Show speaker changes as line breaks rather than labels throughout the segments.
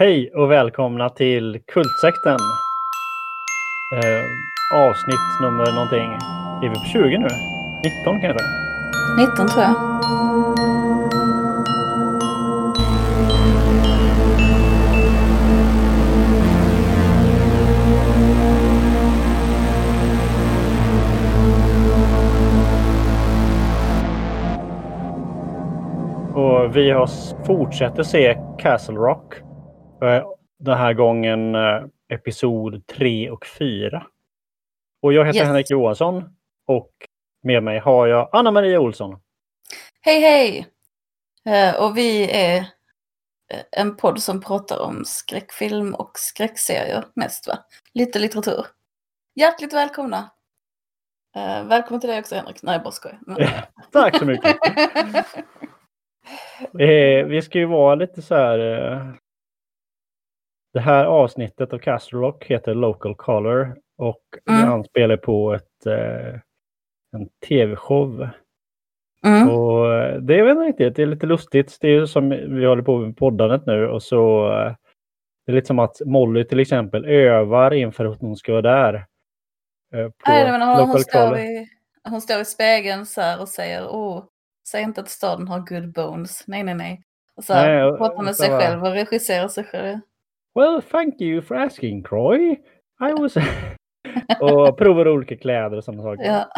Hej och välkomna till Kultsekten. Eh, avsnitt nummer någonting. Är vi på 20 nu? 19 kanske?
19 tror jag.
Och vi har fortsätter se Castle Rock. Eh, Den här gången eh, episod 3 och 4. Och jag heter
Yes.
Henrik Johansson. Och med mig har jag Anna-Maria Olsson.
Hej hej! Eh, och vi är en podd som pratar om skräckfilm och skräckserier mest va? Lite litteratur. Hjärtligt välkomna! Välkommen till dig också Henrik. Nej, jag bara skojar. Men...
Tack så mycket. Vi ska ju vara lite så här. Det här avsnittet av Castle Rock heter Local Color och
Mm.
det anspelar på ett, eh, en tv-show.
mm.
Och eh, det är väl riktigt, det är lite lustigt. Det är ju som vi håller på med poddandet nu och så eh, det är lite som att Molly till exempel övar inför att hon ska vara där. eh, På
Nej, men hon, hon, står i, hon står i spegeln så här och säger åh, säg inte att staden har good bones. Nej, nej, nej. Och så här,
Nej,
pratar med sig själv och regisserar sig själv.
Well, thank you for asking Croy. I was... och provar olika kläder och sådana saker.
Ja.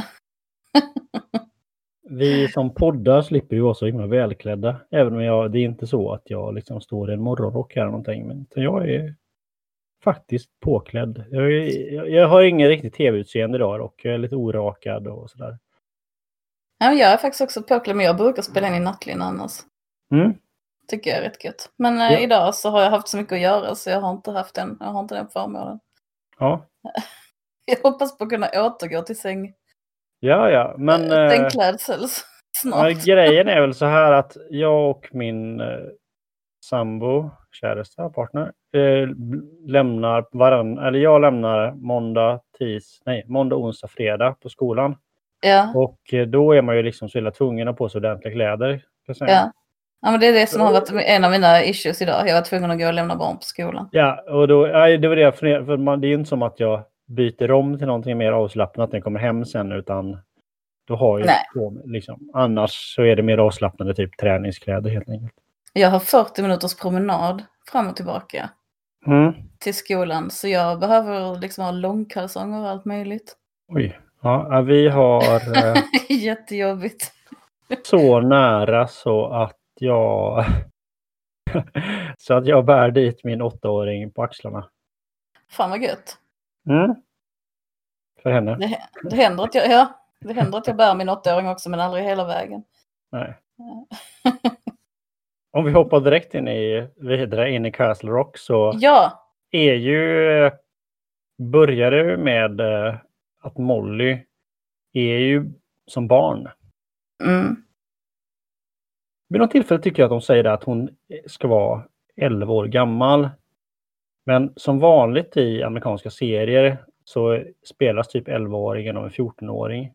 Vi som poddar slipper ju vara så himla välklädda. Även om jag, det är inte så att jag liksom står i en morgonrock här eller någonting. Men jag är faktiskt påklädd. Jag, jag, jag har ingen riktigt tv-utseende idag och jag är lite orakad och sådär.
Ja, jag är faktiskt också påklädd, men jag brukar spela in i nattlinne annars.
Mm.
Tycker jag är rätt gött. Men eh,
Ja.
idag så har jag haft så mycket att göra så jag har inte haft den, jag har inte den förmånen.
Ja,
Jag hoppas på att kunna återgå till säng,
ja, ja. Men
äh,
eh,
sängklädsel
ja,
snart.
grejen är väl så här att jag och min eh, sambo, käresta, partner, eh, lämnar varann, eller jag lämnar måndag, tis, nej, måndag, onsdag, fredag på skolan.
Ja,
Och eh, då är man ju liksom så illa tvungen att på sig ordentliga kläder. kan jag säga.
ja. Ja, men det är det som har varit en av mina issues idag. Jag var tvungen att gå och lämna barn på skolan.
Ja, och då, nej, det var det jag funderade, för man, det är ju inte som att jag byter om till någonting mer avslappnat när jag kommer hem sen, utan då har jag på liksom. Annars så är det mer avslappnande, typ träningskläder helt enkelt.
Jag har 40 minuters promenad fram och tillbaka
Mm.
till skolan. Så jag behöver liksom ha långkalsonger och allt möjligt.
Oj. Ja, ja, vi har eh,
Jättejobbigt.
så nära så att jag så att jag bär dit min åttaåring på axlarna.
Fan vad gött.
Mm. För henne.
Det, det, händer att jag, ja, det händer att jag bär min åttaåring också men aldrig hela vägen.
Nej. Om vi hoppar direkt in i, vidare in i Castle Rock så
Ja,
är ju, börjar det med eh, att Molly är ju som barn.
mm,
Vid något tillfälle tycker jag att de säger det att hon ska vara 11 år gammal. Men som vanligt i amerikanska serier så spelas typ 11-åringen av en 14-åring.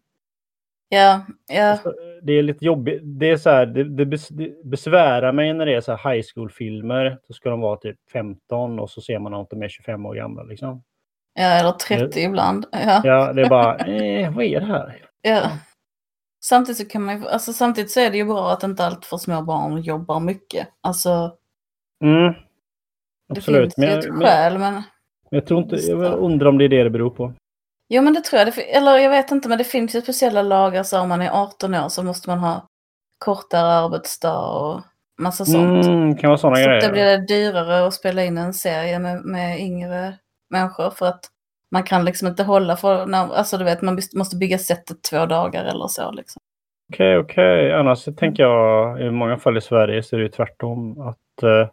ja, ja,
Så Det är lite jobbigt. Det, är så här, det, det, bes, det besvärar mig när det är så här high school-filmer. Då ska de vara typ 15 och så ser man att de är 25 år gamla. Liksom.
ja, eller 30 ibland. Ja,
Ja, det är bara, eh, vad är det här?
ja. Samtidigt så kan man ju, alltså samtidigt så är det ju bra att inte allt för små barn jobbar mycket. Alltså,
Mm,
det
absolut.
finns
Men
ju
jag,
ett
men,
skäl men...
jag tror inte, jag undrar om det är det det beror på.
Jo men det tror jag, det, fi- eller jag vet inte men det finns ju speciella lagar så om man är 18 år så måste man ha kortare arbetsdag och massa sånt.
Mm, kan vara sådana
Så
grejer.
då blir det dyrare att spela in en serie med, med yngre människor för att man kan liksom inte hålla för, när, alltså du vet man måste bygga sättet två dagar eller så liksom.
Okej, okej. Annars så tänker jag i många fall i Sverige så är det ju tvärtom. Att, eh,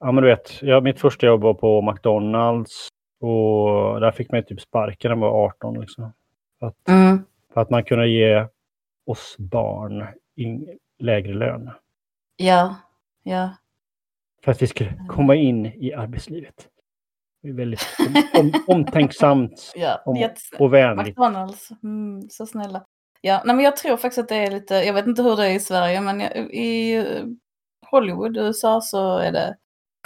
ja men du vet, jag, mitt första jobb var på McDonalds och där fick man ju typ sparken när man var 18. Liksom. Att,
Mm.
för att man kunde ge oss barn in, lägre lön.
Ja, ja.
För att vi skulle komma in i arbetslivet. Det är väldigt om, om, omtänksamt
Ja,
om, och vänligt.
McDonalds, mm, så snälla. Ja, nej, men jag tror faktiskt att det är lite, jag vet inte hur det är i Sverige, men i eh, Hollywood, USA, så är det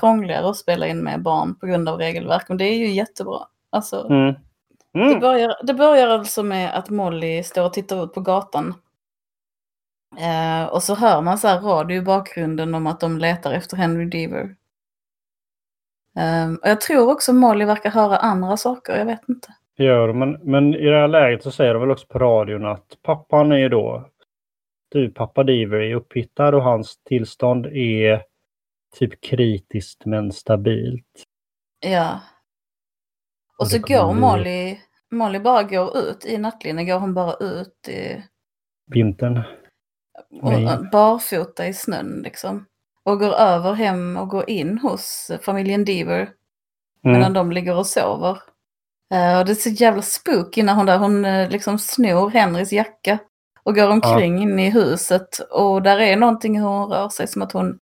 krångligare att spela in med barn på grund av regelverk. Men det är ju jättebra. Alltså,
Mm.
det,
Mm.
börjar, det börjar alltså med att Molly står och tittar ut på gatan. Eh, och så hör man så här radio i bakgrunden om att de letar efter Henry Deaver. Eh, och jag tror också Molly verkar höra andra saker, jag vet inte.
Det gör men, men i det här läget så säger de väl också på radion att pappan är ju då, du pappa Diver är upphittad och hans tillstånd är typ kritiskt men stabilt.
Ja. Och
Och
så går Molly, Molly bara går ut i nattlinne, går hon bara ut i,
Vintern.
och,
Nej.
barfota i snön liksom. Och går över hem och går in hos familjen medan
Mm.
de ligger och sover. Eh, och det är så jävla spooky när hon där, hon eh, liksom snor Henrys jacka och går omkring in i huset. Och där är någonting hur hon rör sig som att hon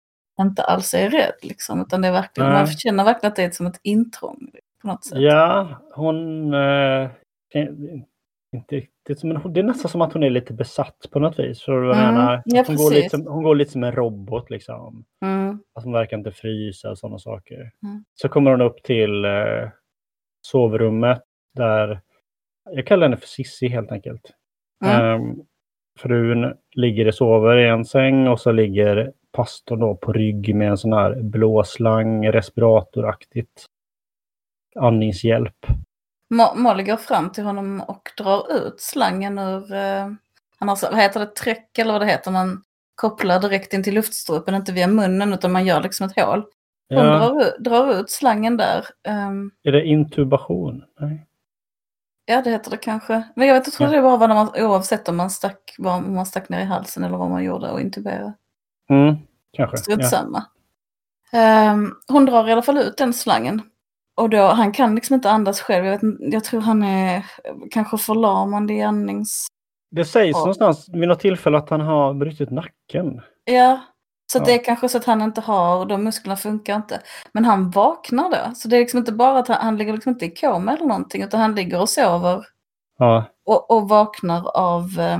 inte alls är rädd liksom. Utan det är verkligen,
Nej.
man känner verkligen att det är som ett intrång på något sätt.
Ja, hon... Eh, är inte riktigt, men hon- det är nästan som att hon är lite besatt på något vis. För
Mm,
menar,
ja,
hon, går lite, som- hon går lite som en robot liksom.
Mm,
Att hon verkar inte frysa och sådana saker.
Mm.
Så kommer hon upp till eh, sovrummet där, jag kallar henne för Sissi helt enkelt.
mm,
Ehm, frun ligger och sover i en säng och så ligger pastorn då på rygg med en sån här blåslang, respiratoraktigt andningshjälp.
Mo- Molly går fram till honom och drar ut slangen ur, eh, så- vad heter det, tryck eller vad det heter, man kopplar direkt in till luftstrupen, inte via munnen utan man gör liksom ett hål. Hon
Ja,
drar, ut- drar ut slangen där. ehm,
är det intubation? Nej.
ja, det heter det kanske. Men jag vet, jag tror
Ja.
det var när man, oavsett om man stack, om man stack ner i halsen eller vad man gjorde och intuberade.
Mm, kanske.
Strunt
Ja.
samma. Ehm, hon drar i alla fall ut den slangen. Och då, han kan liksom inte andas själv. Jag, vet, jag tror han är kanske förlamande i andnings...
Det sägs
Ja.
någonstans vid något tillfälle att han har brutit nacken.
Ja, så
Ja.
det är kanske så att han inte har, och de musklerna funkar inte. Men han vaknar då. Så det är liksom inte bara att han, han ligger liksom inte i koma eller någonting, utan han ligger och sover
Ja,
och, och vaknar av eh,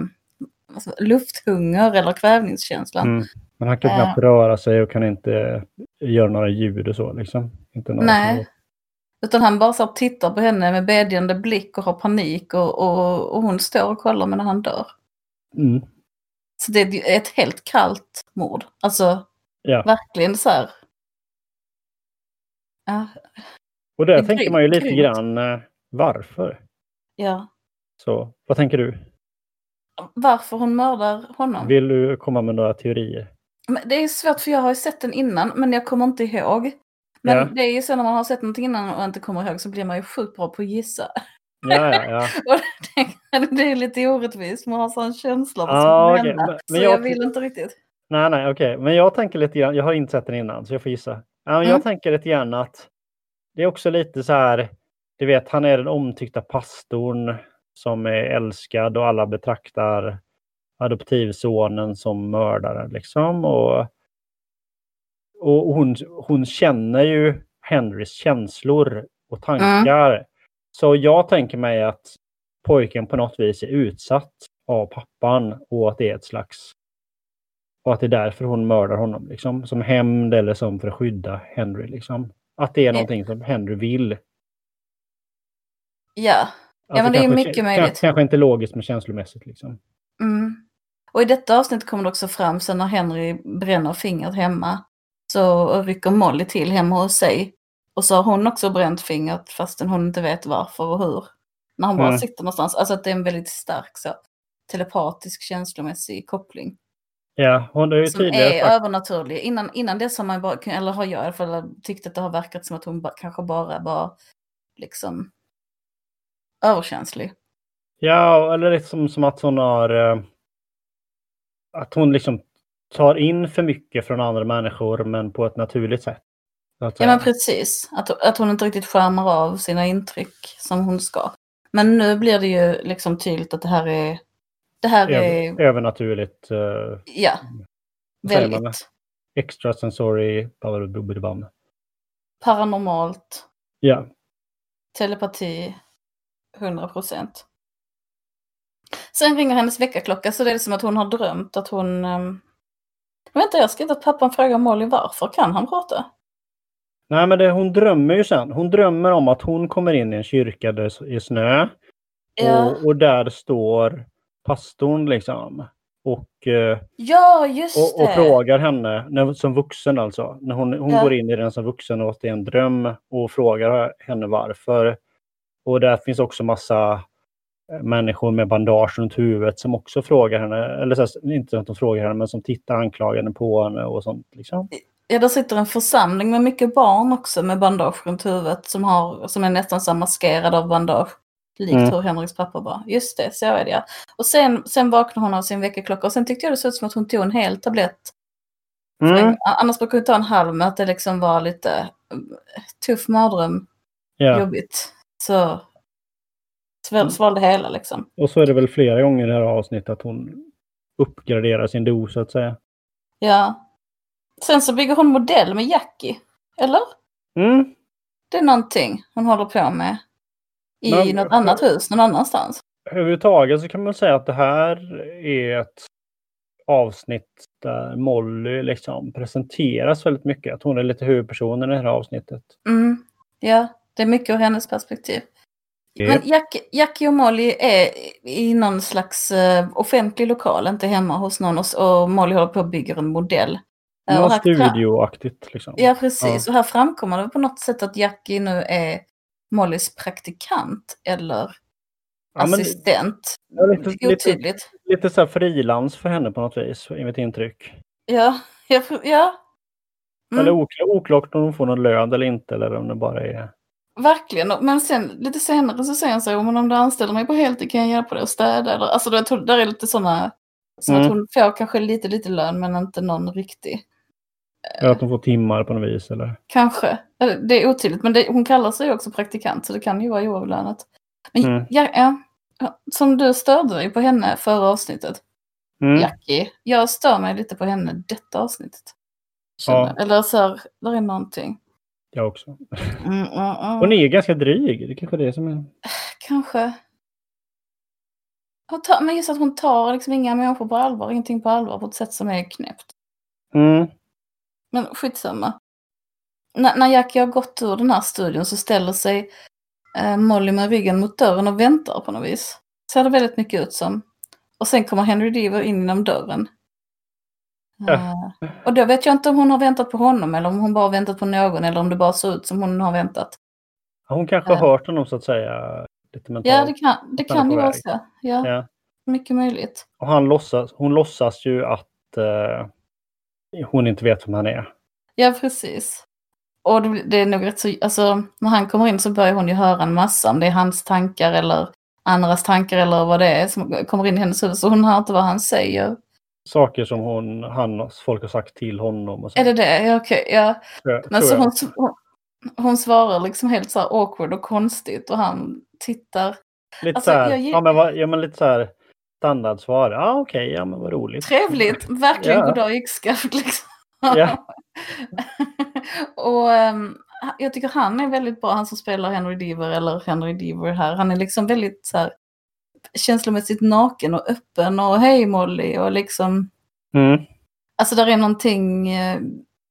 alltså, lufthunger eller kvävningskänslan.
mm. Men han kan knappt röra sig och kan inte göra några ljud och så liksom. Inte
Nej.
små-
Utan han bara så tittar på henne med bedjande blick och har panik och, och, och hon står och kollar medan han dör.
Mm.
Så det är ett helt kallt mord. Alltså
Ja.
verkligen så här. Ja,
Och där tänker
grymt,
man ju lite
grymt.
grann eh, varför.
ja.
Så vad tänker du?
Varför hon mördar honom?
Vill du komma med några teorier?
Men det är svårt för jag har ju sett den innan men jag kommer inte ihåg. Men
Ja.
det är ju så när man har sett någonting innan och inte kommer ihåg så blir man ju sjukt bra på att gissa.
Ja, ja, ja.
Det, är lite orättvist, man har sån känsla kommer
okej,
hända.
men-
Så jag,
jag-
vill inte riktigt.
Nej, nej, okej. Men jag tänker lite grann, jag har inte sett den innan så jag får gissa. Ja, men Jag
Mm.
tänker lite grann att det är också lite så här, du vet, han är den omtyckta pastorn som är älskad och alla betraktar adoptivsonen som mördaren liksom. Och, och hon, hon känner ju Henrys känslor och tankar. Så jag tänker mig att pojken på något vis är utsatt av pappan och att det är ett slags och att det är därför hon mördar honom, liksom. Som hämnd eller som för att skydda Henry, liksom. Att det är
Ja.
någonting som Henry vill.
Ja,
Alltså,
men det är
kanske-
mycket möjligt.
Kanske inte logiskt men känslomässigt, liksom.
Mm. Och i detta avsnitt kommer det också fram sen när Henry bränner fingret hemma. Så rycker Molly till hemma hos sig. Och så har hon också bränt fingret fastän hon inte vet varför och hur. När han bara
Mm.
sitter någonstans. Alltså att det är en väldigt stark så, telepatisk känslomässig koppling.
Ja, hon är ju
Som är övernaturlig. Innan, innan dess har man bara, eller har jag i alla fall tyckt att det har verkat som att hon ba, kanske bara var liksom överkänslig.
Ja, eller liksom som att hon har... eh, Att hon liksom tar in för mycket från andra människor men på ett naturligt sätt.
Ja men precis. Att, att hon inte riktigt skärmar av sina intryck som hon ska. Men nu blir det ju liksom tydligt att det här är... Det här är...
Över, övernaturligt. Uh,
Ja. Väldigt
extrasensory...
paranormalt.
Ja.
Telepati. 100 procent. Sen ringer hennes väckarklocka så det är som att hon har drömt att hon... Um... Vänta, jag har skrivit att pappan frågar Molly varför. Kan han prata?
Nej, men det, hon drömmer ju sen. Hon drömmer om att hon kommer in i en kyrka där är snö.
Ja,
Och, och där står pastorn liksom. Och, eh,
ja just
och, och frågar henne, när, som vuxen alltså, när hon, hon
Ja.
går in i den som vuxen och att det är en dröm och frågar henne varför. Och där finns också massa eh, människor med bandage runt huvudet som också frågar henne, eller så här, inte att de frågar henne, men som tittar anklagande på henne och sånt. Liksom.
Ja, där sitter en församling med mycket barn också med bandage runt huvudet som, har, som är nästan så här maskerade av bandage. Likt
Mm.
hur Henriks pappa var. Just det, så är det ja. Och sen, sen vaknade hon av sin väckarklocka och sen tyckte jag det såg ut som att hon tog en hel tablett.
Mm.
Annars brukar hon ta en halv med att det liksom var lite eh, tuff mardröm,
Ja.
jobbigt. Så sval- svalde hela liksom.
Och så är det väl flera gånger i det här avsnittet att hon uppgraderar sin dos så att säga.
Ja. Sen så bygger hon modell med Jackie. Eller?
Mm.
Det är någonting hon håller på med. I
Men-
något annat hus någon annanstans.
Överhuvudtaget så kan man säga att det här är ett avsnitt där Molly liksom presenteras väldigt mycket. Att hon är lite huvudpersonen i det här avsnittet.
Mm. Ja, det är mycket ur hennes perspektiv.
Ja.
Men Jack, Jackie och Molly är i någon slags eh, offentlig lokal, inte hemma hos någon. Och, och Molly håller på att bygga en modell. Här fram-
studioaktigt liksom.
Ja, precis. Och här framkommer det på något sätt att Jackie nu är Mollys praktikant eller
Ja,
assistent.
Ja, lite- lite-
Otydligt.
Lite så här frilans för henne på något vis, i mitt intryck.
Ja, ja, ja. Mm.
Eller okl- oklart om hon får någon lön eller inte, eller om det bara är...
Verkligen, men sen lite senare så säger han så, men om du anställer mig på heltid kan jag hjälpa dig att städa. Eller, alltså där är lite sådana, så
Mm.
att hon får kanske lite, lite lön men inte någon riktig.
Eller att hon får timmar på något vis, eller...
Kanske, det är otydligt, men det, hon kallar sig också praktikant så det kan ju vara oavlönat. Men
Mm.
ja, ja, som du störde dig på henne förra avsnittet,
Mm.
Jackie, jag stör mig lite på henne detta avsnittet.
Ja.
Eller så här, där är någonting.
Jag också.
Mm, mm, mm.
Hon är ganska dryg, det är kanske det som är...
Kanske. Tar, men just att hon tar liksom inga människor på allvar, ingenting på allvar på ett sätt som är knäppt.
Mm.
Men skitsamma. N- när Jackie har gått ur den här studion så ställer sig eh, Molly med ryggen mot dörren och väntar på något vis. Ser det väldigt mycket ut som. Och sen kommer Henry Deaver in genom dörren.
Ja.
Eh, och då vet jag inte om hon har väntat på honom eller om hon bara har väntat på någon eller om det bara såg ut som hon har väntat.
Hon kanske har
Ja.
hört honom så att säga lite mentalt.
Ja, det kan, det kan ju vara så. Ja,
Ja.
mycket möjligt.
Och han låtsas, hon låtsas ju att eh, hon inte vet vem han är.
Ja, precis. Och det, är nog rätt så, alltså när han kommer in så börjar hon ju höra en massa om det är hans tankar eller andras tankar eller vad det är som kommer in i hennes huvud. Så hon hör inte vad han säger.
Saker som hon, han, folk har sagt till honom. Och så.
Är det det? Ja, okej. ja.
Tror jag-
Men så hon, hon, hon svarar liksom helt så här awkward och konstigt och han tittar.
Lite
alltså,
så här,
jag
ja, men, ja, men lite så här standardsvar. Ja, okej, ja men vad roligt.
Trevligt, verkligen
Ja.
goddag yxskaft liksom.
Ja.
och ehm, jag tycker han är väldigt bra, han som spelar Henry Deaver eller Henry Deaver här. Han är liksom väldigt så här känslomässigt naken och öppen och hej Molly och liksom
Mm.
Alltså där är någonting eh,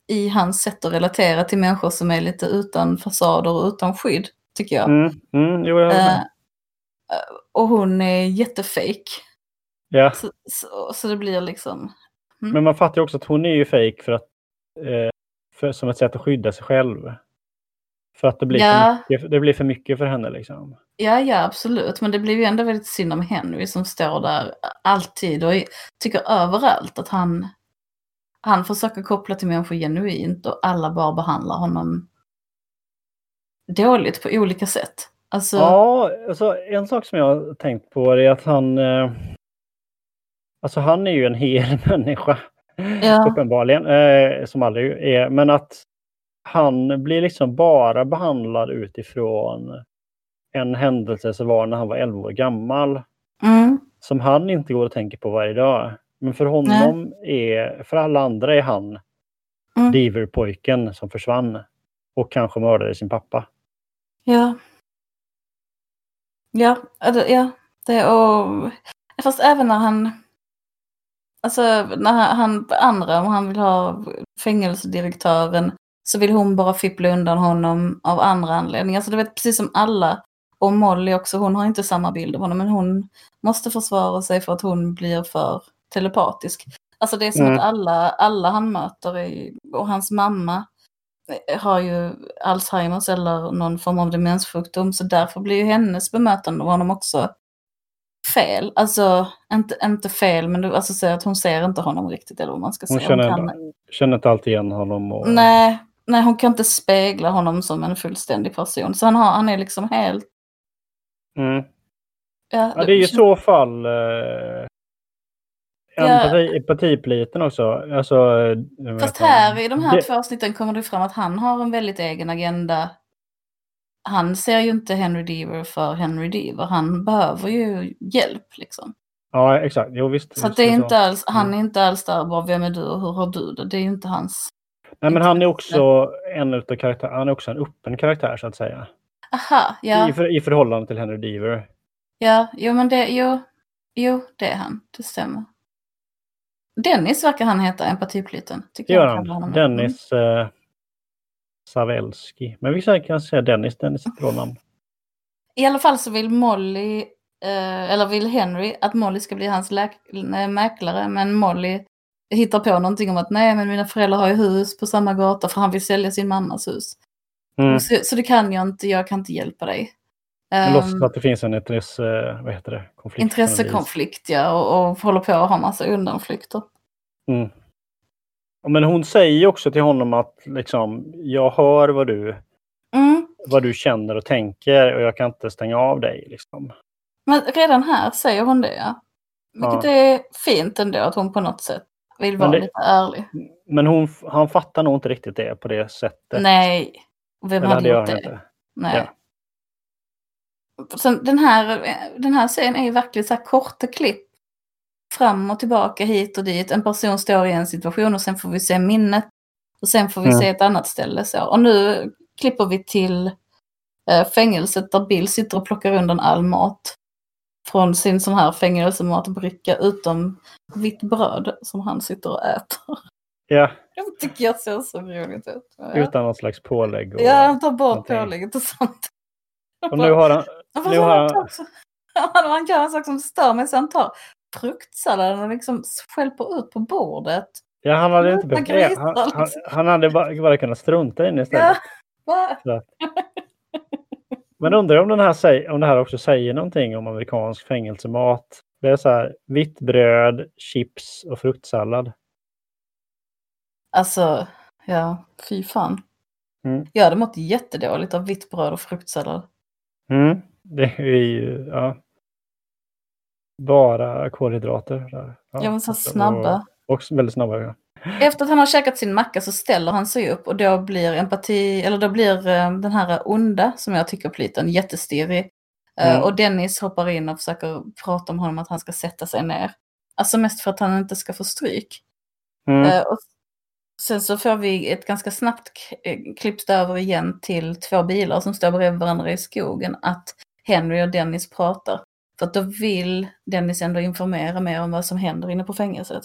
i hans sätt att relatera till människor som är lite utan fasader och utan skydd, tycker jag.
Mm. Mm. Jo, jag
Eh, och hon är jättefejk.
Ja.
Så, så, så det blir liksom...
Men man fattar ju också att hon är ju fejk för att eh, för, som ett sätt att skydda sig själv. För att det blir,
Ja.
för, mycket, det blir för mycket för henne liksom.
Ja, ja, absolut. Men det blir ju ändå väldigt synd om Henry som står där alltid och tycker överallt att han, han försöker koppla till människor genuint och alla bara behandlar honom dåligt på olika sätt. Alltså,
Ja, alltså, en sak som jag har tänkt på är att han... Eh, alltså han är ju en hel människa.
Ja.
Uppenbarligen. Eh, som aldrig är. Men att han blir liksom bara behandlad utifrån en händelse som var när han var 11 år gammal.
mm,
Som han inte går och tänker på varje dag. Men för honom är, för alla andra är han
Mm.
Deaver-pojken som försvann. Och kanske mördade sin pappa.
ja. Ja, alltså, ja. Det och... Fast även när han... Alltså när han, andra, om han vill ha fängelsedirektören så vill hon bara fippla undan honom av andra anledningar. Så du vet, precis som alla, och Molly också, hon har inte samma bild av honom, men hon måste försvara sig för att hon blir för telepatisk. Alltså det är som
Mm.
att alla, alla han möter, är, och hans mamma har ju Alzheimers eller någon form av demenssjukdom, så därför blir ju hennes bemötande av honom också fel. Alltså, inte, inte fel, men du, alltså att hon ser inte honom riktigt, eller vad man ska
Hon
säga.
känner,
kan,
känner inte alltid igen honom. Och,
nej, nej, hon kan inte spegla honom som en fullständig person. Så han, har, han är liksom helt...
Mm.
Ja,
Ja, det är ju i så fall eh,
Ja.
empati, empatipliten också. Alltså, eh,
Fast här i de här
Det-
två avsnitten kommer det fram att han har en väldigt egen agenda. Han ser ju inte Henry Deaver för Henry Deaver. Han behöver ju hjälp liksom.
Ja, exakt. Jo, visst.
Så
visst
det är
så.
inte alls, han
Mm.
är inte alls där bara vem är du och hur har du det? Det är ju inte hans.
Nej, men han är också en utav karaktär, Han är också en öppen karaktär så att säga.
Aha, ja,
I, för, I förhållande till Henry Deaver.
ja, jo men det, jo, jo det är han, det stämmer. Dennis verkar han heta, empatipliten.
Det
Tycker
gör
jag.
Dennis eh, Savelski. Men vissa kan säga Dennis. Dennis är ett bra namn.
I alla fall så vill Molly, eh, eller vill Henry att Molly ska bli hans nej, mäklare, men Molly hittar på någonting om att nej, men mina föräldrar har ju hus på samma gata för han vill sälja sin mammas hus.
Mm.
Så, så det kan jag inte, jag kan inte hjälpa dig. Ehm,
låtsas att det finns en intresse, vad heter det? Konflikt.
intressekonflikt, ja, och, och håller på att ha massa undanflykter.
Mm. Ja, Men hon säger också till honom att liksom, jag hör vad du,
Mm.
vad du känner och tänker och jag kan inte stänga av dig. Liksom.
Men redan här säger hon det, ja. Vilket
Ja.
är fint ändå att hon på något sätt vill vara
det-
lite ärlig.
Men hon, han fattar nog inte riktigt det på det sättet.
Nej, vem hade gjort det?
inte.
Nej. Sen, den, här, den här serien är ju verkligen så här korta klipp. Fram och tillbaka, hit och dit. En person står i en situation och sen får vi se minnet. Och sen får vi
Mm.
se ett annat ställe. Så. Och nu klipper vi till eh, fängelset där Bill sitter och plockar undan all mat. Från sin sån här fängelsematbricka utom vitt bröd som han sitter och äter.
Ja,
Det tycker jag ser så roligt ut. Ja,
utan någon slags pålägg. Och,
ja han tar bort
någonting.
pålägget och sånt.
och nu har han... Nu har han,
han gör en sak som stör mig, så han tar fruktsalladen liksom skälper ut på bordet.
Ja, han hade inte behövt...
grisar
Han, han,
liksom.
han hade bara, bara kunnat strunta in istället.
Va?
Men undrar om, den här, om det här också säger någonting om amerikansk fängelsemat. Det är så här vitt bröd, chips och fruktsallad.
Alltså, ja, fy fan.
Mm.
Jag hade mått jättedåligt av vitt bröd och fruktsallad.
Mm. Det är ju ja, bara kolhydrater. Där.
Ja, men så snabba.
Och, och väldigt snabba. Ja.
Efter att han har käkat sin macka så ställer han sig upp och då blir empati, eller då blir eh, den här onda som jag tycker pliten jättestirrig. Eh,
Mm.
Och Dennis hoppar in och försöker prata om honom att han ska sätta sig ner. Alltså mest för att han inte ska få stryk.
Mm.
Eh, och sen så får vi ett ganska snabbt k- klippt över igen till två bilar som står bredvid varandra i skogen att Henry och Dennis pratar. För att då vill Dennis ändå informera mer om vad som händer inne på fängelset.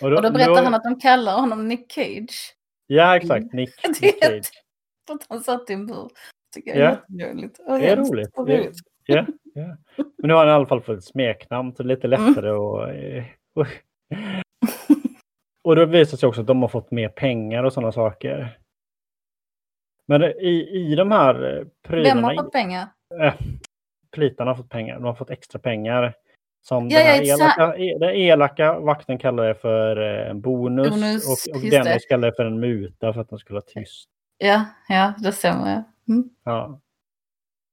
Och då berättar han att de kallar honom Nick Cage.
Ja, exakt. Nick, Nick Cage.
För att han satt i en bur. Tycker jag är
Ja.
Och
Det är roligt.
och
Det-
roligt.
Ja, ja. Men nu har han i alla fall fått ett smeknamn, så det är lite
Mm.
lättare och, eh, och Och då visar sig också att de har fått mer pengar och sådana saker. Men i, i de här eh,
Vem
prylarna,
har fått pengar?
Plitarna har fått pengar, de har fått extra pengar. Som
Ja,
den, här elaka, e- den elaka vakten kallar det för eh, en bonus,
Bonus,
och, och Dennis kallar det för en muta för att de skulle vara tyst.
Ja, ja, det stämmer. Mm.
Ja.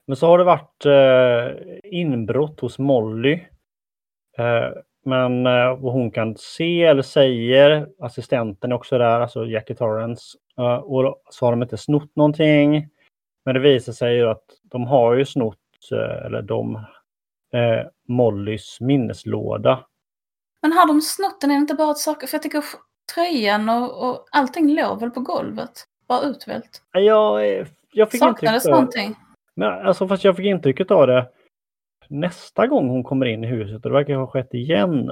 Men så har det varit eh, inbrott hos Molly. Eh, men eh, vad hon kan se eller säger, assistenten är också där, alltså Jackie Torrance. Eh, och så har de inte snott någonting. Men det visar sig ju att de har ju snott, eller de, eh, Mollys minneslåda.
Men har de snott den är det inte bara ett saker? För jag tycker tröjan och, och allting låg väl på golvet? Bara utvält.
Eh, Jag, eh, jag fick
Saknades
intryck
någonting?
Men alltså fast jag fick intrycket av det nästa gång hon kommer in i huset och det verkar ha skett igen.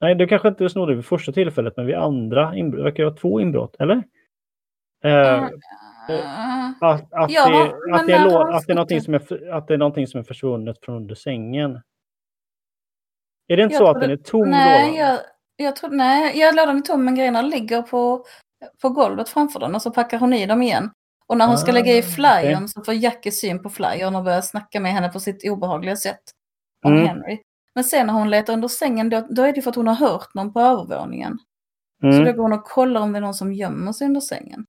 Nej, det kanske inte snodde vid första tillfället men vid andra inbrott. Det verkar vara två inbrott, eller? Eh,
Eh,
att, att,
Ja,
det,
men
att, det är att, det någonting som är, för- att det är någonting som är försvunnet från under sängen. Är det inte
Jag
så att den är tom
nej,
lådan?
jag, jag tror, nej, jag lådan är tom men grejerna ligger på, på golvet framför den och så packar hon i dem igen. Och när hon ska
Ah,
lägga i flyern så får Jackie syn på flyern och börjar snacka med henne på sitt obehagliga sätt. Om
Mm.
Henry. Men sen när hon letar under sängen då, då är det för att hon har hört någon på övervåningen. Så
Mm.
då går hon och kollar om det är någon som gömmer sig under sängen.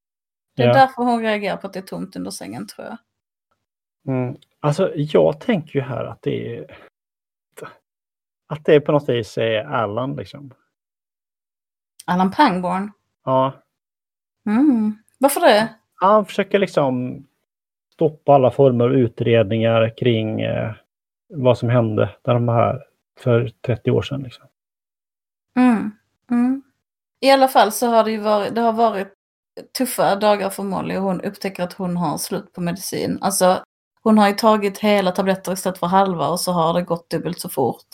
Det är
Ja.
därför hon reagerar på att det är tomt under sängen tror jag.
Mm. Alltså, jag tänker ju här att det är... Att det på något vis är Allan liksom.
Allan Pangborn.
Ja.
Mm. Varför det?
Han försöker liksom stoppa alla former av utredningar kring eh, vad som hände där de var här för 30 år sedan. Liksom.
Mm. Mm. I alla fall så har det ju varit, det har varit tuffa dagar för Molly och hon upptäcker att hon har slut på medicin. Alltså hon har ju tagit hela tabletter istället för halva och så har det gått dubbelt så fort.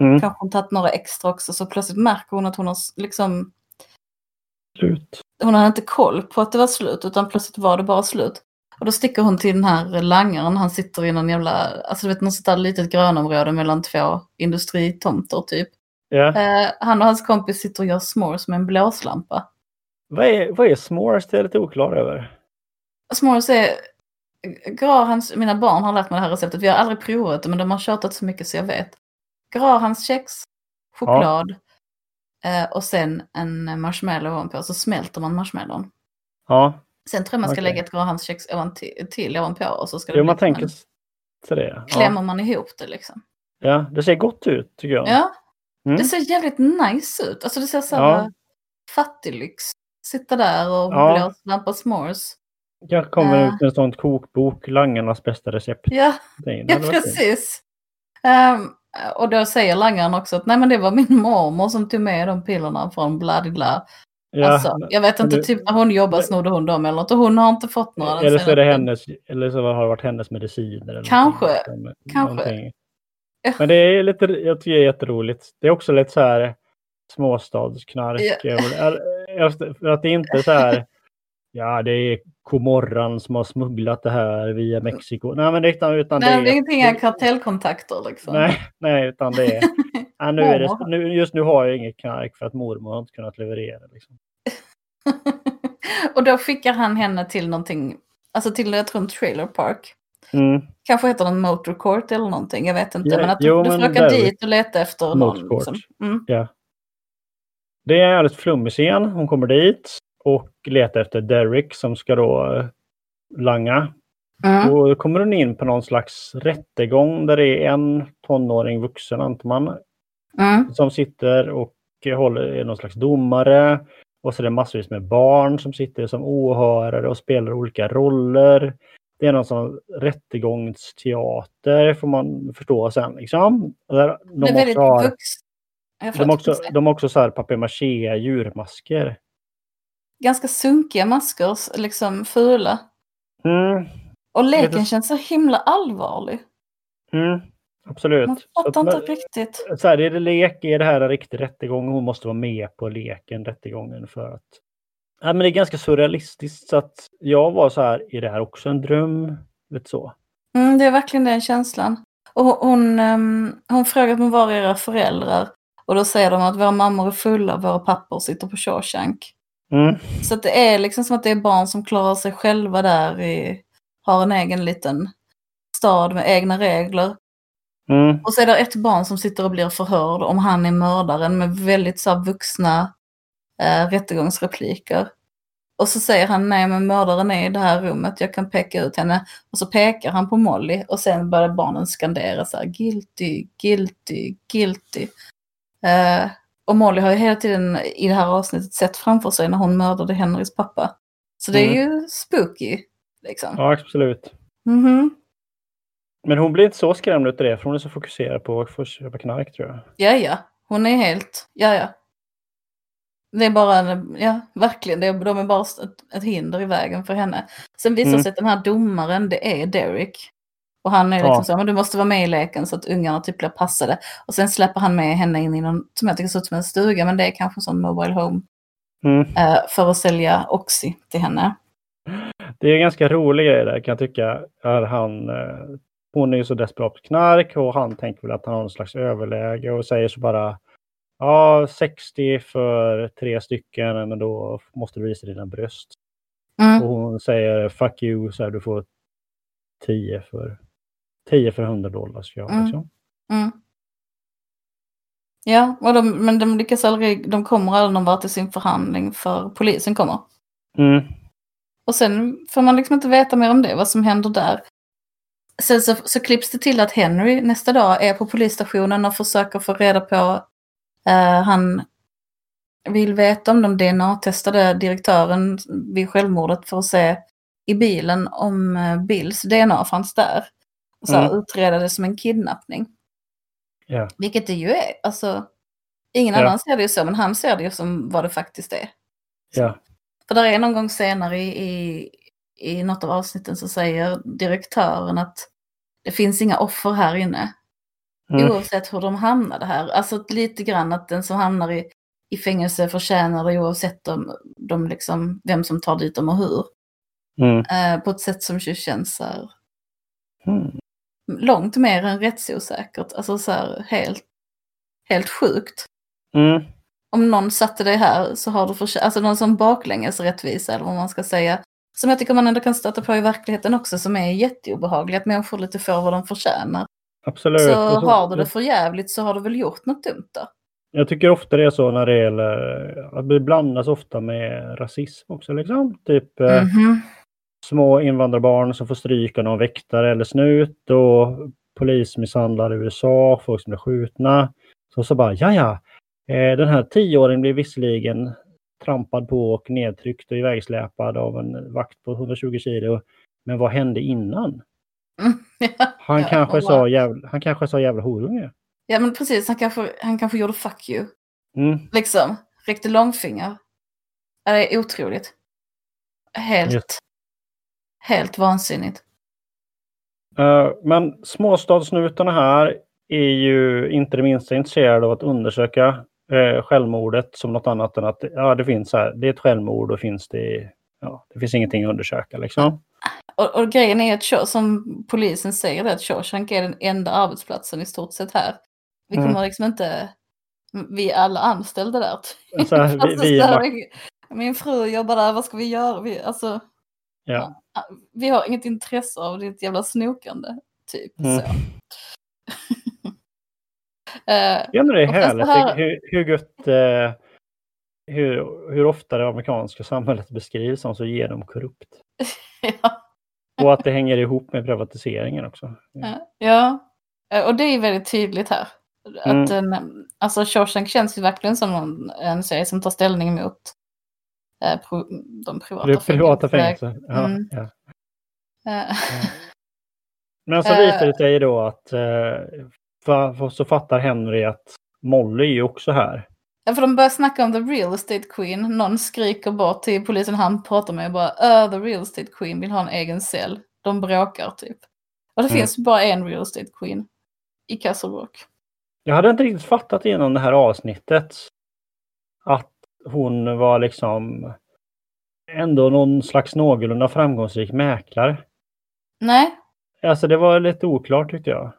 Mm.
Kanske hon tagit några extra också så plötsligt märker hon att hon har liksom,
Slut.
hon hade inte koll på att det var slut utan plötsligt var det bara slut. Och då sticker hon till den här langaren, han sitter i någon jävla, alltså du vet något sånt där litet grönområde mellan två industritomter typ.
Ja.
Eh, han och hans kompis sitter och gör s'mores med en blåslampa.
Vad är, vad är s'mores? Det är lite oklar över.
S'mores är... Grahams, mina barn har lärt mig det här receptet. Vi har aldrig provat det men de har tjatat så mycket så jag vet. Grahams kex, choklad eh, och sen en marshmallow ovanpå. Så smälter man marshmallown.
Ja,
Sen tror jag man ska
Okej.
lägga ett Grahams kex ovan till, till ovanpå och så ska det
jo, man tänker sig det.
Klämmer
Ja.
man ihop det liksom.
ja, det ser gott ut tycker jag.
Ja,
Mm.
det ser jävligt nice ut. Alltså det ser så här
Ja.
fattiglyx. Sitta där och
Ja.
blåslampa s'mores.
Kanske kommer
Ja.
ut en sån kokbok, Langarnas bästa recept.
Ja, Ja, precis. Ehm, och då säger langaren också att nej men det var min mormor som tog med de pillerna från bladibla.
Ja,
alltså, jag vet inte,
det-
typ när hon jobbar snodde hon dem eller något och hon har inte fått några.
eller så är det hennes, eller så har det varit hennes mediciner. Eller
Kanske,
någonting.
kanske.
Någonting. Men det är lite, jag tycker det är jätteroligt. Det är också lite så här småstadsknark.
Ja.
För att det är inte så här, ja det är Comorran som har smugglat det här via Mexiko. Nej men utan, utan
Nej, det är
är...
inga kartellkontakter liksom.
Nej, nej, utan det är... Ja, nu är det, nu, just nu har jag inget knark för att mormor har inte kunnat leverera. Liksom.
och då skickar han henne till någonting, alltså till jag tror en trailer park.
Mm.
Kanske heter den Motor Court eller någonting, jag vet inte.
Ja,
men att
jo,
du
men
får åka dit och leta efter någon. Liksom. Mm.
Det är flummig scen. Hon kommer dit och letar efter Derek som ska då eh, langa.
Mm.
Och då kommer hon in på någon slags rättegång där det är en tonåring vuxen antar man
Mm.
som sitter och håller, är någon slags domare. Och så är det massvis med barn som sitter som åhörare och spelar olika roller. Det är någon sån rättegångsteater får man förstå sen. Liksom. Där de,
det är väldigt
har,
vux...
De, har också, de också så här papier-maché djurmasker.
Ganska sunkiga masker, liksom fula.
Mm,
Och leken
Lite-
känns så himla allvarlig.
mm, absolut.
Man fattar
att-
inte riktigt.
så här, är det lek? Är det här en riktig rättegång? Hon måste vara med på leken, rättegången för att... Ja, men det är ganska surrealistiskt så att jag var så här, är det här också en dröm? Lite så.
Mm, det är verkligen den känslan. Och hon, hon, ehm, hon frågar med var era föräldrar? Och då säger de att våra mammor är fulla, våra pappor sitter på Shawshank.
Mm,
Så att det är liksom som att det är barn som klarar sig själva där i, har en egen liten stad med egna regler.
mm,
Och så är det ett barn som sitter och blir förhörd om han är mördaren med väldigt så vuxna eh, rättegångsrepliker. Och så säger han nej men mördaren är i det här rummet, jag kan peka ut henne. Och så pekar han på Molly och sen börjar barnen skandera så här guilty, guilty, guilty. Eh, och Molly har ju hela tiden i det här avsnittet sett framför sig när hon mördade Henrys pappa. Så det är ju spooky. Liksom.
ja, absolut.
Mhm.
Men hon blir inte så skrämd utav det för hon är så fokuserad på att få köpa knark tror jag.
Ja, ja. Hon är helt... Ja, ja. Det är bara en... Ja, verkligen. Det är, de är bara ett, ett hinder i vägen för henne. Sen visar
Mm.
sig att den här domaren, det är Derek. Och han är liksom
Ja.
så, men du måste vara med i leken så att ungarna typ blir passade. Och sen släpper han med henne in i någon, som jag tycker ser ut som en stuga, men det är kanske en sån mobile home.
Mm,
eh, för att sälja Oxy till henne.
Det är en ganska rolig grej där kan jag tycka. Är han, eh, hon är ju så desperat på knark och han tänker väl att han har någon slags överläge och säger så bara Ja, 60 för tre stycken, men då måste du visa dina bröst.
Mm.
Och hon säger fuck you, så här, du får 10 för 10 för 100 dollar. Så jag,
Mm.
liksom.
Mm. Ja, och de, men de lyckas aldrig, de kommer aldrig någon vart i sin förhandling för polisen kommer.
mm.
Och sen får man liksom inte veta mer om det, vad som händer där. Sen så, så klipps det till att Henry nästa dag är på polisstationen och försöker få reda på, eh, han vill veta om de DNA-testade direktören vid självmordet för att se i bilen om eh, Bills DNA fanns där. Och så här,
Mm.
utreda det som en kidnappning.
Ja.
Vilket det ju är. Alltså, ingen
Ja.
annan ser det ju så, men han ser det ju som vad det faktiskt är.
Ja.
För där är någon gång senare i, i, i något av avsnitten så säger direktören att det finns inga offer här inne.
Mm.
Oavsett hur de hamnade här. Alltså lite grann att den som hamnar i, i fängelse förtjänar det oavsett de, de liksom, vem som tar dit dem och hur.
Mm.
Eh, på ett sätt som känns så här,
Mm.
Långt mer än rättsosäkert. Alltså så här helt, helt sjukt.
Mm.
om någon satte dig här så har du förtjänat, alltså någon som baklänges rättvisa eller vad man ska säga. Som jag tycker man ändå kan stöta på i verkligheten också som är jätteobehaglig, att människor lite får vad de förtjänar.
Absolut.
Så
så-
har du det för jävligt så har du väl gjort något dumt då.
Jag tycker ofta det är så när det gäller, att det blandas ofta med rasism också liksom. Typ eh,
Mhm.
Små invandrarbarn som får stryka någon väktare eller snut och polismisshandlar i USA, folk som blir skjutna. Så så bara, ja ja, eh, den här tioåringen blir visserligen trampad på och nedtryckt och ivägsläpad av en vakt på 120 kilo. Men vad hände innan?
Mm.
Han, kanske, sa jävla, han kanske sa jävla horunge.
ja men precis, han kanske, han kanske gjorde fuck you.
Mm.
Liksom, räckte långfinger. Det är otroligt. Helt,
Just.
Helt vansinnigt.
Eh, men småstadssnutarna här är ju inte det minsta intresserade av att undersöka uh, självmordet som något annat än att ja, det finns här, det är ett självmord och finns det, ja, det finns ingenting att undersöka liksom.
Och, och grejen är att som polisen säger det, att Shawshank är den enda arbetsplatsen i stort sett här. Vi
Mm.
kommer liksom inte, vi är alla anställda där.
Så här, vi,
Alltså,
vi, är
min fru jobbar där, vad ska vi göra? Vi, alltså,
ja.
Vi har inget intresse av ditt jävla snokande. Typ
Mm.
så.
Jag undrar det är härligt
här-
hur, hur gött, eh, hur, hur ofta det amerikanska samhället beskrivs som så genomkorrupt.
ja,
Och att det hänger ihop med privatiseringen också.
ja, ja, Eh, och det är väldigt tydligt här. Att
Mm.
en, alltså Shawshank känns ju verkligen som en, en serie som tar ställning mot eh, pro, de privata
Det privata
fängelser.
fängelser. Ja,
Mm.
ja.
Eh,
Men så
Eh.
visar det sig då att eh, för, så fattar Henry att Molly är ju också här.
Ja, för de börjar snacka om the real estate queen. Någon skriker bort till polisen han pratar med och bara uh, the real estate queen vill ha en egen cell. De bråkar typ. Och det
Mm.
finns bara en real estate queen i Castle Rock.
Jag hade inte riktigt fattat genom det här avsnittet att hon var liksom ändå någon slags någorlunda framgångsrik mäklare.
Nej,
Alltså det var lite oklart tyckte jag.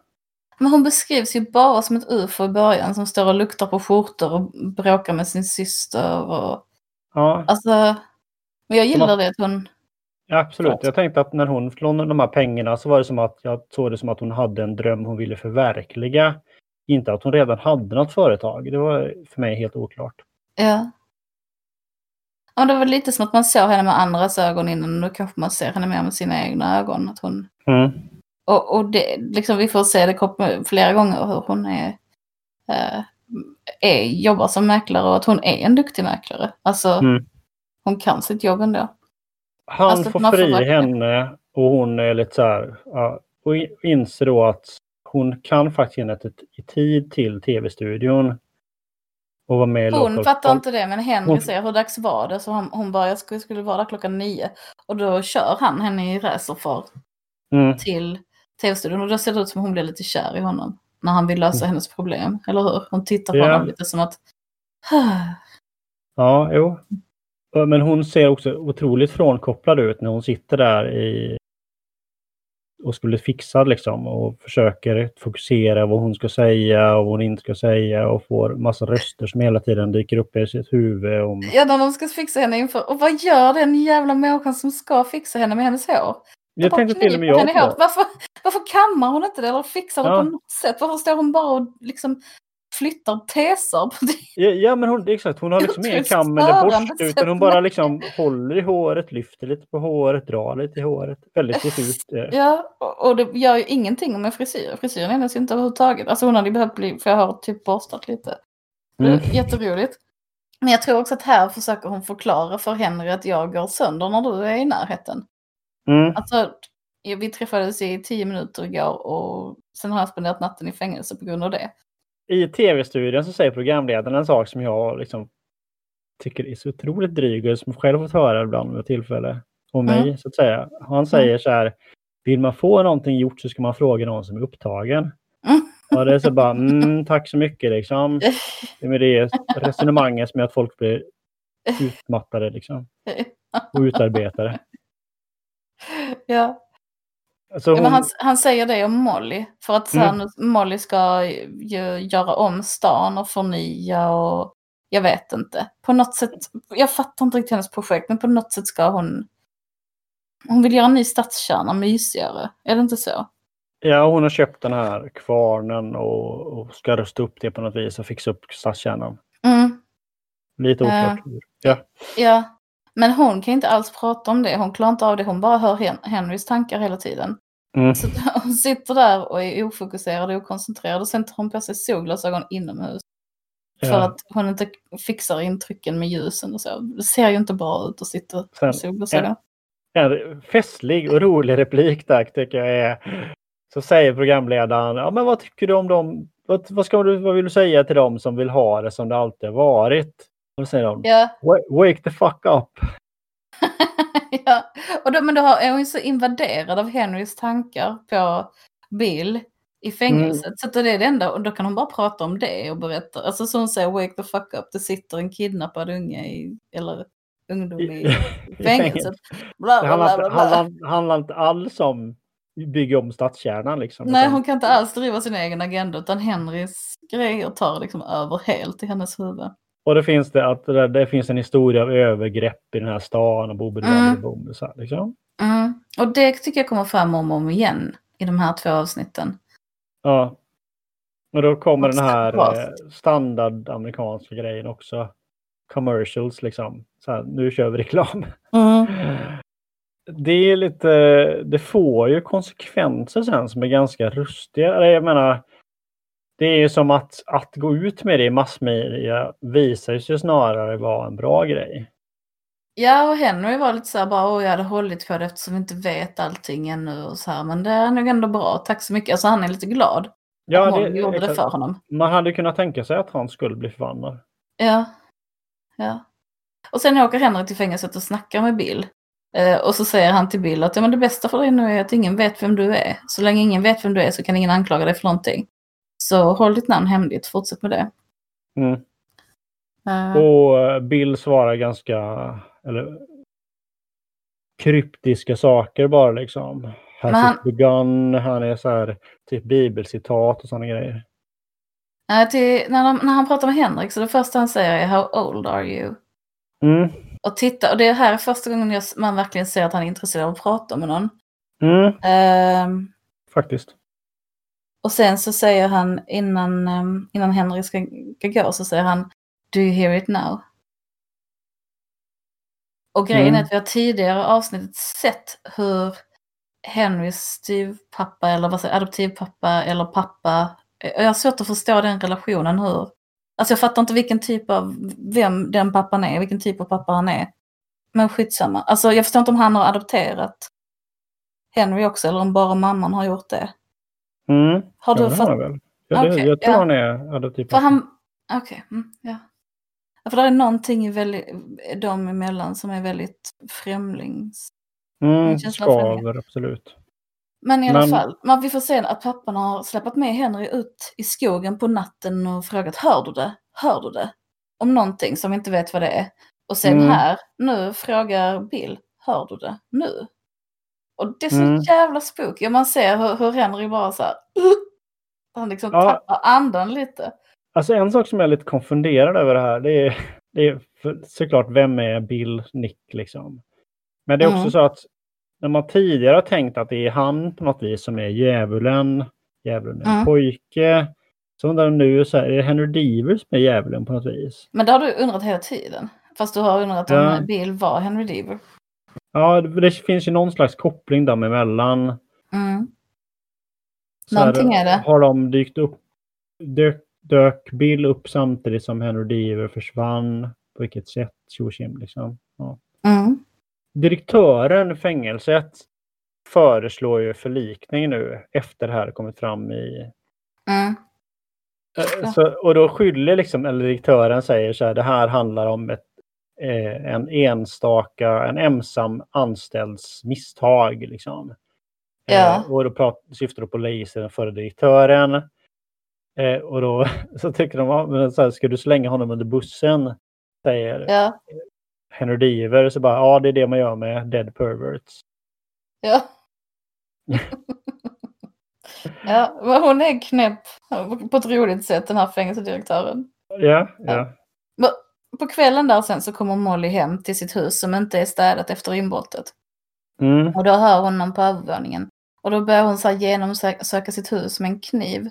men hon beskrivs ju bara som ett ufo i början som står och luktar på skjortor och bråkar med sin syster. Och,
Ja,
alltså, men jag gillar det att hon...
ja absolut.
klart.
Jag tänkte att när hon lånade de här pengarna så var det som att jag såg det som att hon hade en dröm hon ville förverkliga. Inte att hon redan hade något företag. Det var för mig helt oklart.
Ja. Ja, det var lite som att man såg henne med andras ögon innan nu kanske man ser henne mer med sina egna ögon. Att hon...
Mm.
Och, och det, liksom, vi får se det flera gånger hur hon är, eh, är, jobbar som mäklare och att hon är en duktig mäklare. Alltså,
Mm.
hon kan sitt jobb ändå.
Han
Alltså,
får
får
fri
verkligen-
henne och hon är lite så här, ja, och in- inser då att hon kan faktiskt ge ett- i tid till tv-studion. Och vara med
Hon fattar inte det, men Henry
Hon-
säger hur dags var det? Så hon, hon bara, jag skulle, skulle vara där klockan nio. Och då kör han henne i racerfart
Mm.
till tv-studion. Och då ser det ut som hon blir lite kär i honom. När han vill lösa hennes problem, eller hur? Hon tittar på
Ja.
honom lite som att...
Ja, jo. Men hon ser också otroligt frånkopplad ut när hon sitter där i och skulle fixa liksom och försöker fokusera vad hon ska säga och vad hon inte ska säga och får massa röster som hela tiden dyker upp i sitt huvud. Om...
Ja, när de ska fixa henne inför. Och vad gör den jävla människan som ska fixa henne med hennes hår?
Jag tänkte till och med jag på.
Varför, varför kammar hon inte det eller fixar det
Ja.
på något sätt? Varför står hon bara och liksom flyttar teser?
Ja, ja men hon, exakt, hon har liksom ingen kam eller borste utan hon bara liksom håller i håret, lyfter lite på håret, drar lite i håret. Väldigt diffust. eh.
Ja, och, och det gör ju ingenting med frisyr. Frisyren ju inte överhuvudtaget. Alltså hon hade ju behövt bli, för jag har typ borstat lite.
Mm.
Jätteroligt. Men jag tror också att här försöker hon förklara för Henry att jag går sönder när du är i närheten.
Mm.
Alltså, vi träffades i tio minuter igår och sen har jag spenderat natten i fängelse på grund av det.
I tv-studion så säger programledaren en sak som jag liksom tycker är så otroligt dryg och som jag själv fått höra ibland med tillfälle. Om mig
Mm.
så att säga. Han säger så här. Vill man få någonting gjort så ska man fråga någon som är upptagen.
Mm.
Och det är så bara, mm, tack så mycket liksom. Det är det resonemanget som gör att folk blir utmattade liksom. Och utarbetade.
ja.
Alltså
Ja,
hon,
han, han säger det om Molly. För att så här,
Mm.
Molly ska ju göra om stan och förnya och jag vet inte. På något sätt, jag fattar inte riktigt hennes projekt, men på något sätt ska hon... Hon vill göra en ny stadskärna mysigare. Är det inte så?
ja, hon har köpt den här kvarnen och, och ska rösta upp det på något vis och fixa upp stadskärnan.
Mm,
Lite
Ja.
oklart hur. Ja.
ja. Men hon kan inte alls prata om det. Hon klarar inte av det. Hon bara hör Hen- Henrys tankar hela tiden.
Mm.
Så hon sitter där och är ofokuserad och okoncentrerad och sen tar hon på sig solglasögon inomhus. För
Ja.
att hon inte fixar intrycken med ljusen och så. Det ser ju inte bra ut att sitta med solglasögon.
En festlig och rolig replik där tycker jag är. Så säger programledaren, ja men vad tycker du om dem? Vad, vad, ska du, vad vill du säga till dem som vill ha det som det alltid har varit? Då säger de,
Ja,
"Wa- wake the fuck up.
ja. Och då, men då är hon ju så invaderad av Henrys tankar på Bill i fängelset.
Mm.
Så att det är det enda, och då kan hon bara prata om det och berätta. Alltså som hon säger, wake the fuck up, det sitter en kidnappad unge i, eller ungdom i fängelset. Bla,
Det
bla, bla, bla, bla.
handlar, handlar inte alls om bygga om stadskärnan liksom.
Nej, hon kan inte alls driva sin egen agenda utan Henrys grejer tar liksom över helt i hennes huvud.
Och det finns det att det, det finns en historia av övergrepp i den här stan och
Mm.
så här, liksom.
Mm. Och det tycker jag kommer fram om och om igen i de här två avsnitten.
Ja. Och då kommer den här eh, standard amerikanska grejen också. Commercials liksom. Så här, nu kör vi reklam. Det är lite, det får ju konsekvenser sen som är ganska rustiga. Jag menar, det är ju som att, att gå ut med det i massmedia visar sig snarare vara en bra grej.
Ja, och Henry var lite så här bara, åh jag hade hållit på det eftersom vi inte vet allting ännu och så här. Men det är nog ändå bra, tack så mycket. Alltså han är lite glad
Ja,
någon
det,
gjorde det för honom.
Man hade kunnat tänka sig att han skulle bli förbannad.
Ja. ja. Och sen åker Henry till fängelset och snackar med Bill. Eh, och så säger han till Bill att ja, men det bästa för dig nu är att ingen vet vem du är. Så länge ingen vet vem du är så kan ingen anklaga dig för någonting. Så håll ditt namn hemligt, fortsätt med det.
Mm.
Eh,
Och eh, Bill svarar ganska eller, kryptiska saker bara liksom.
Men han-
begun? Han är så här typ bibelcitat och sådana grejer.
eh, till, när, de, när han pratar med Henrik så det första han säger är How old are you?
Mm.
Och titta, och det här är första gången jag, man verkligen ser att han är intresserad av att prata med någon.
Mm.
Ehm,
Faktiskt.
Och sen så säger han innan, um, innan Henrik ska, ska gå så säger han Do you hear it now? Och grejen
Mm.
är att vi har tidigare avsnittet sett hur Henrys styvpappa eller vad säger adoptivpappa eller pappa. Jag har svårt att förstå den relationen hur. Alltså jag fattar inte vilken typ av, vem den pappan är, vilken typ av pappa han är. Men skitsamma. Alltså jag förstår inte om han har adopterat Henry också eller om bara mamman har gjort det.
Mm.
Har du
ja, det har väl. Ja, det,
Okej,
jag tror
ja.
han är adoptiv.
För han, okej, mm, ja. Ja, För det är någonting i väldigt, dem emellan som är väldigt främlings...
Mm, skaver, absolut.
Men i alla
Men-
fall, man, vi får se att pappan har släppt med Henry ut i skogen på natten och frågat hör du det? Hör du det? Om någonting som vi inte vet vad det är. Och sen
Mm.
här, nu frågar Bill, hör du det nu? Och det är så
Mm.
jävla spooky. Man ser hur, hur Henry bara så här, han liksom
Ja.
tappar andan lite.
Alltså en sak som jag är lite konfunderad över det här, det är, det är för, såklart vem är Bill Nick liksom. Men det är också
Mm.
så att när man tidigare har tänkt att det är han på något vis som är djävulen, djävulen är en
Mm.
pojke. Så undrar jag nu, så här, är det Henry Deaver som är djävulen på något vis?
Men det har du undrat hela tiden. Fast du har undrat om
Ja.
Bill var Henry Deaver.
Ja, det, finns ju någon slags koppling dem emellan.
Mm.
Här,
Någonting är det.
Har de dykt upp, dök, dök Bill upp samtidigt som Henry Deaver försvann? På vilket sätt? Tjo liksom. Ja.
Mm.
Direktören i fängelset föreslår ju förlikning nu efter det här kommit fram i...
Mm.
Eh. Så, och då skyller liksom, eller direktören säger så här, det här handlar om ett, eh, en enstaka, en ensam anställds misstag. Liksom.
Ja.
Eh, och då prat, syftar då på Laser, den förre direktören. Eh, och då så tycker de, men så här, ska du slänga honom under bussen? Säger
Ja.
Henry Deaver. Så bara, ja det är det man gör med dead perverts.
Ja. ja, hon är knäpp på ett roligt sätt den här fängelsedirektören.
Ja, ja.
På kvällen där sen så kommer Molly hem till sitt hus som inte är städat efter inbrottet.
Mm,
Och då hör hon någon på övervåningen. Och då börjar hon så här genomsöka sitt hus med en kniv.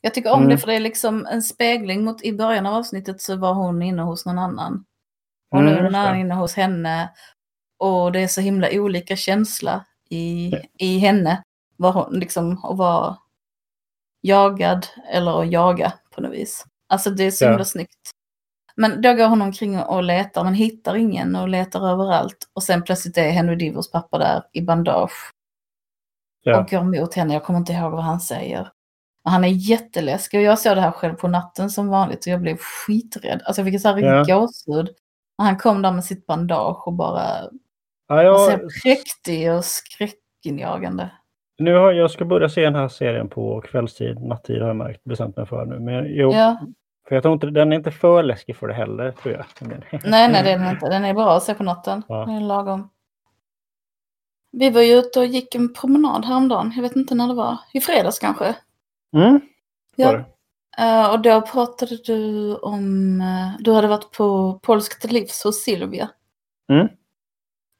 Jag tycker om
Mm.
det för det är liksom en spegling mot i början av avsnittet så var hon inne hos någon annan. Och nu
Mm,
är någon annan inne hos henne. Och det är så himla olika känsla i,
Ja.
i henne. Vad hon liksom, att vara jagad eller att jaga på något vis. Alltså det är så
Ja.
himla snyggt. Men då går hon omkring och letar men hittar ingen och letar överallt. Och sen plötsligt är Henry Divers pappa där i bandage
ja.
och går emot henne. Jag kommer inte ihåg vad han säger. Men han är jätteläskig och jag såg det här själv på natten som vanligt och jag blev skiträdd. Alltså jag fick så här riktigt gåshud. Han kom där med sitt bandage och bara
ja jag,
så präktig och skräckinjagande.
nu har, jag ska börja se den här serien på kvällstid, nattid har jag märkt, bestämt mig för nu. Men jo,
Ja.
För jag tror inte, den är inte för läskig för det heller, tror jag.
Nej, nej det är den inte. Den är bra att se på natten.
Ja.
Den är lagom. Vi var ju ute och gick en promenad häromdagen. Jag vet inte när det var. I fredags kanske.
Mm,
Ja. Eh, och då pratade du om... eh, du hade varit på Polskt livs hos Silvia.
Mm.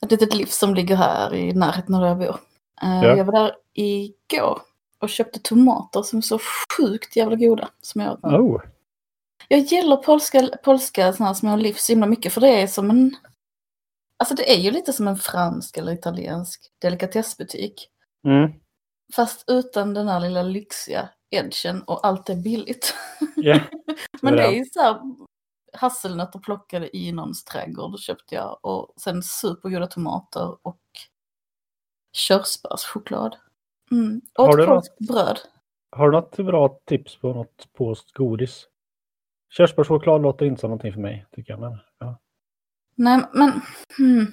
Ett litet livs som ligger här i närheten av där jag bor. Eh,
Ja.
Jag var där igår och köpte tomater som är så sjukt jävla goda. Som jag,
Oh,
jag gillar polska, polska såna här små livs så himla mycket för det är som en... Alltså det är ju lite som en fransk eller italiensk delikatessbutik.
mm.
Fast utan den här lilla lyxiga edgen och allt är billigt.
Ja,
Men det är ju så här hasselnötter plockade i någons trädgård köpte jag och sen supergoda tomater och körsbärschoklad. Mm. Och
Har
ett
du något?
bröd.
Har du något bra tips på något polskt godis? Körsbärschoklad låter inte som någonting för mig, tycker jag. Men, ja.
Nej, men... Hmm.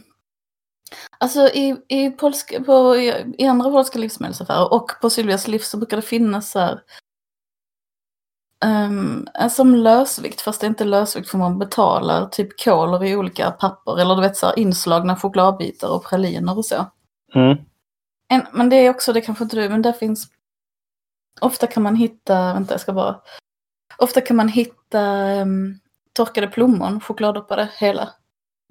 Alltså i, i, polska, på, i, andra polska livsmedelsaffärer och på Silvias livs så brukar det finnas så här... Um, som lösvikt, fast det är inte lösvikt för man betalar typ koler i olika papper eller du vet så här inslagna chokladbitar och praliner och så.
Mm.
En, men det är också, det kanske inte du, men där finns... Ofta kan man hitta, vänta jag ska bara... Ofta kan man hitta um, torkade plommon, chokladdoppade hela.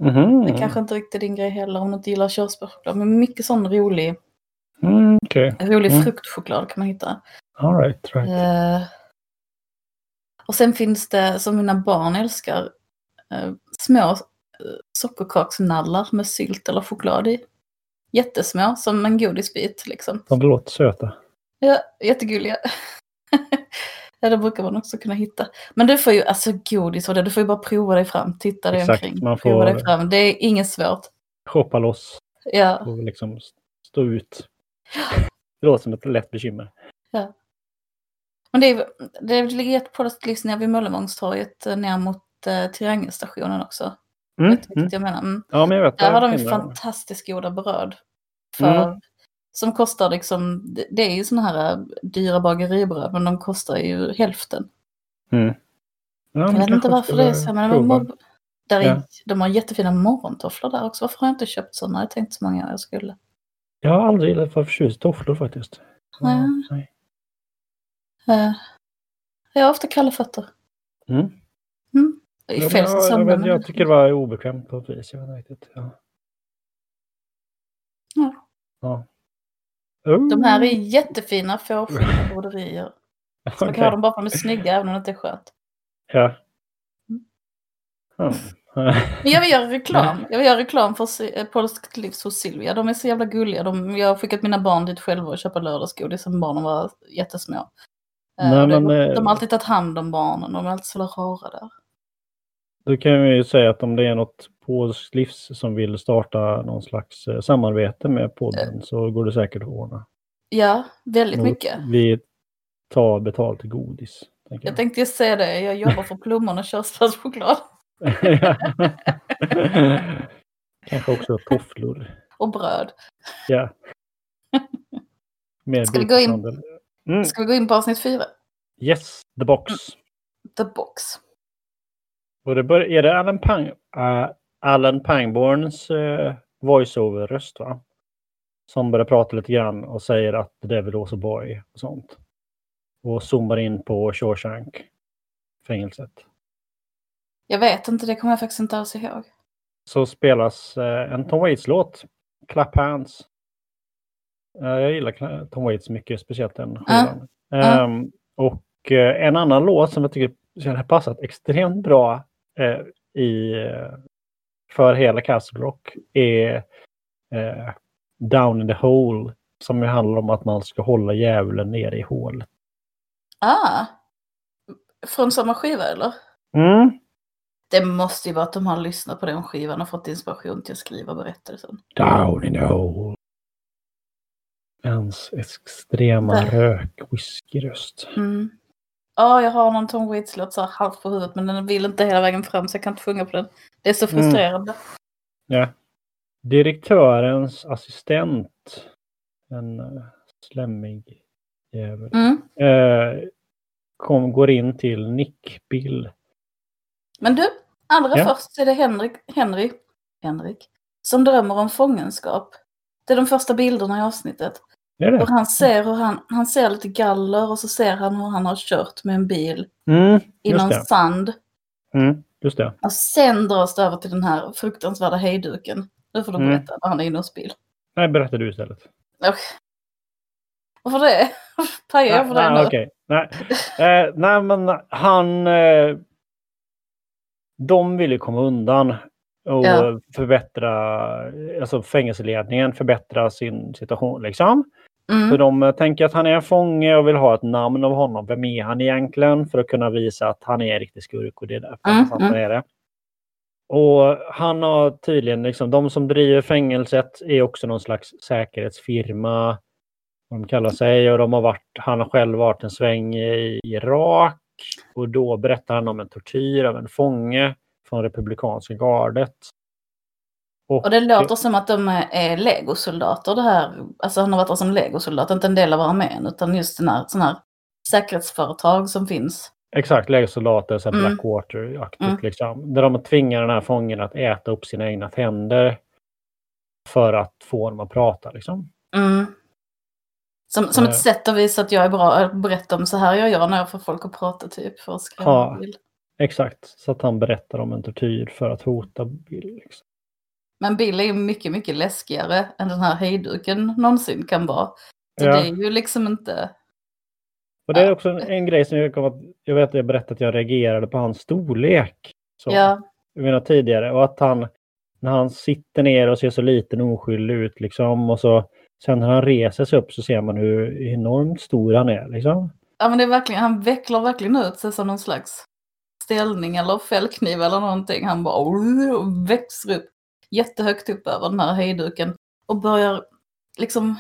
Mhm.
Det kanske inte riktigt är din grej heller om du inte gillar körsbärschoklad. Men mycket sån rolig,
Mm, Okej,
rolig
Mm.
fruktchoklad kan man hitta.
all right. right.
Eh, och sen finns det, som mina barn älskar, eh, små uh, sockerkaksnallar med sylt eller choklad i. Jättesmå, som en godisbit liksom.
De låter söta.
Ja, jättegulliga. ja, det brukar man också kunna hitta. Men du får ju, alltså godis och det, du får ju bara prova dig fram, titta dig
Exakt,
omkring,
man
prova
får-
dig fram. Det är inget svårt.
Shoppa loss
Ja,
och liksom stå ut. Det låter som ett lätt bekymmer.
men det, är, det ligger ett livs nere vid Möllevångstorget eh, ner mot eh, Triangelstationen också.
Mm.
Vet du
Mm.
jag menar? Mm.
Ja, men jag vet.
Där har de ju fantastiskt goda bröd. För,
Mm.
Som kostar liksom, det, är ju såna här eh, dyra bageribröd men de kostar ju hälften.
Mm. Ja,
Jag vet inte varför det är så, men de Där är,
Ja.
De har jättefina morgontofflor där också. Varför har jag inte köpt sådana? Jag tänkt så många jag skulle.
Jag har aldrig varit förtjust i tofflor faktiskt. Ja,
Nej. Eh, jag har ofta kalla fötter.
Mm.
I
Ja,
fel
jag, jag, jag tycker det var obekvämt på ett vis. Jag vet inte riktigt. Ja.
Ja.
Ja. Oh.
De här är jättefina fårskinnade broderier. Man kan ha
Okej.
dem bara för att de är snygga även om det inte är skönt.
Ja.
Mm. Men jag vill göra reklam. Jag vill göra reklam för eh, Polskt Livs hos Silvia. De är så jävla gulliga. De, jag har skickat mina barn dit själva och köpa lördagsgodis sen barnen var jättesmå. Eh,
Nej,
det-
men, eh,
de har alltid tagit hand om barnen. De är alltid så rara där.
Då kan vi ju säga att om det är något Polskt Livs som vill starta någon slags eh, samarbete med podden så går det säkert att ordna.
Ja, väldigt mycket.
Vi tar betalt i godis. tänker
Jag tänkte just säga det. Jag jobbar för plommon och körsbärschoklad.
Kanske också tofflor.
Och bröd.
Ja. Mer
Ska vi gå in?
Mm.
Ska vi gå in på avsnitt fyra?
Yes, the box.
The box.
Och det bör, är det Alan, Pang, äh, Alan Pangborns uh, voiceover-röst va? Som börjar prata lite grann och säger att The Devil was a boy och sånt. Och zoomar in på Shawshank fängelset.
Jag vet inte, det kommer jag faktiskt inte alls ihåg.
Så spelas eh, en Tom Waits-låt, Clap Hands. Eh, jag gillar Tom Waits mycket, speciellt den skivan.
Ja.
Ehm, och en annan låt som jag tycker ha passat extremt bra eh, i, för hela Castle Rock är eh, Down in the Hole. Som ju handlar om att man ska hålla djävulen nere i hålet.
Ah! Från samma skiva eller?
Mm.
Det måste ju vara att de har lyssnat på den skivan och fått inspiration till att skriva berättelsen.
Down in the hole. Hans extrema rök whiskyröst.
Mm. Ja, jag har någon Tom Waits-låt så här halvt på huvudet men den vill inte hela vägen fram så jag kan inte sjunga på den. Det är så
Mm.
frustrerande.
Ja. Direktörens assistent. En uh, slemmig jävel.
Mm.
Eh, kom, går in till Nick Bill.
Men du, allra
Ja.
först är det Henrik, Henry, Henrik som drömmer om fångenskap. Det är de första bilderna i avsnittet.
Är det?
Och han ser hur han, han ser lite galler och så ser han hur han har kört med en bil
Mm,
i någon
det.
sand.
Mm, just det.
Och sen dras det över till den här fruktansvärda hejduken. Nu får du
Mm.
berätta vad han är inne och spil.
Nej, berätta du istället.
Varför det? Pajar jag för det nu?
okej. nej. Eh, nej, men han... Eh, de vill ju komma undan och
Ja.
förbättra, alltså fängelseledningen förbättra sin situation liksom. För
Mm.
de eh, tänker att han är en fånge och vill ha ett namn av honom. Vem är han egentligen? För att kunna visa att han är en riktig skurk och det är därför
Mm,
han
mm.
är det. Och han har tydligen, liksom, de som driver fängelset är också någon slags säkerhetsfirma. De kallar sig och de har varit, han har själv varit en sväng i Irak. Och då berättar han om en tortyr av en fånge från republikanska gardet.
Och det låter som att de är- legosoldater det här. Alltså han har varit där som legosoldat, inte en del av armén utan just den här, sån här säkerhetsföretag som finns.
Exakt, lägersoldater, så
Mm.
Blackwater-aktigt.
Mm.
Liksom, där de tvingar den här fången att äta upp sina egna tänder för att få honom att prata. Liksom.
Mm. Som, som
Eh.
ett sätt att visa att jag är bra att berätta om så här jag gör när jag får folk att prata typ för att skrämma
Ja.
Bill.
Exakt, så att han berättar om en tortyr för att hota Bill. Liksom.
Men Bill är ju mycket, mycket läskigare än den här hejduken någonsin kan vara. Så
Ja.
det är ju liksom inte...
Och det är också en, en grej som jag kom att, jag vet att jag berättade att jag reagerade på hans storlek. Så,
Ja,
Jag menar tidigare. Och att han, när han sitter ner och ser så liten och oskyldig ut liksom. Och så sen när han reser sig upp så ser man hur enormt stor han är. Liksom.
ja men det är verkligen, han vecklar verkligen ut sig som någon slags ställning eller fällkniv eller någonting. Han bara oh, växer upp jättehögt upp över den här hejduken och börjar liksom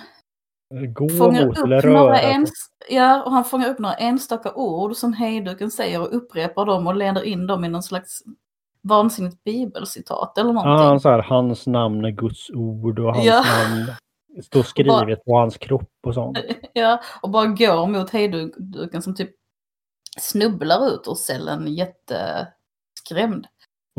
Gå
fångar
mot eller
upp
röra.
några ens, ja, och han fångar upp några enstaka ord som hejduken säger och upprepar dem och leder in dem i någon slags vansinnigt bibelcitat eller
Ja,
någonting.
han, så här, hans namn är Guds ord och hans
Ja.
namn står skrivet på hans kropp och sånt.
Ja, och bara går mot hejduken som typ snubblar ut ur cellen jätteskrämd.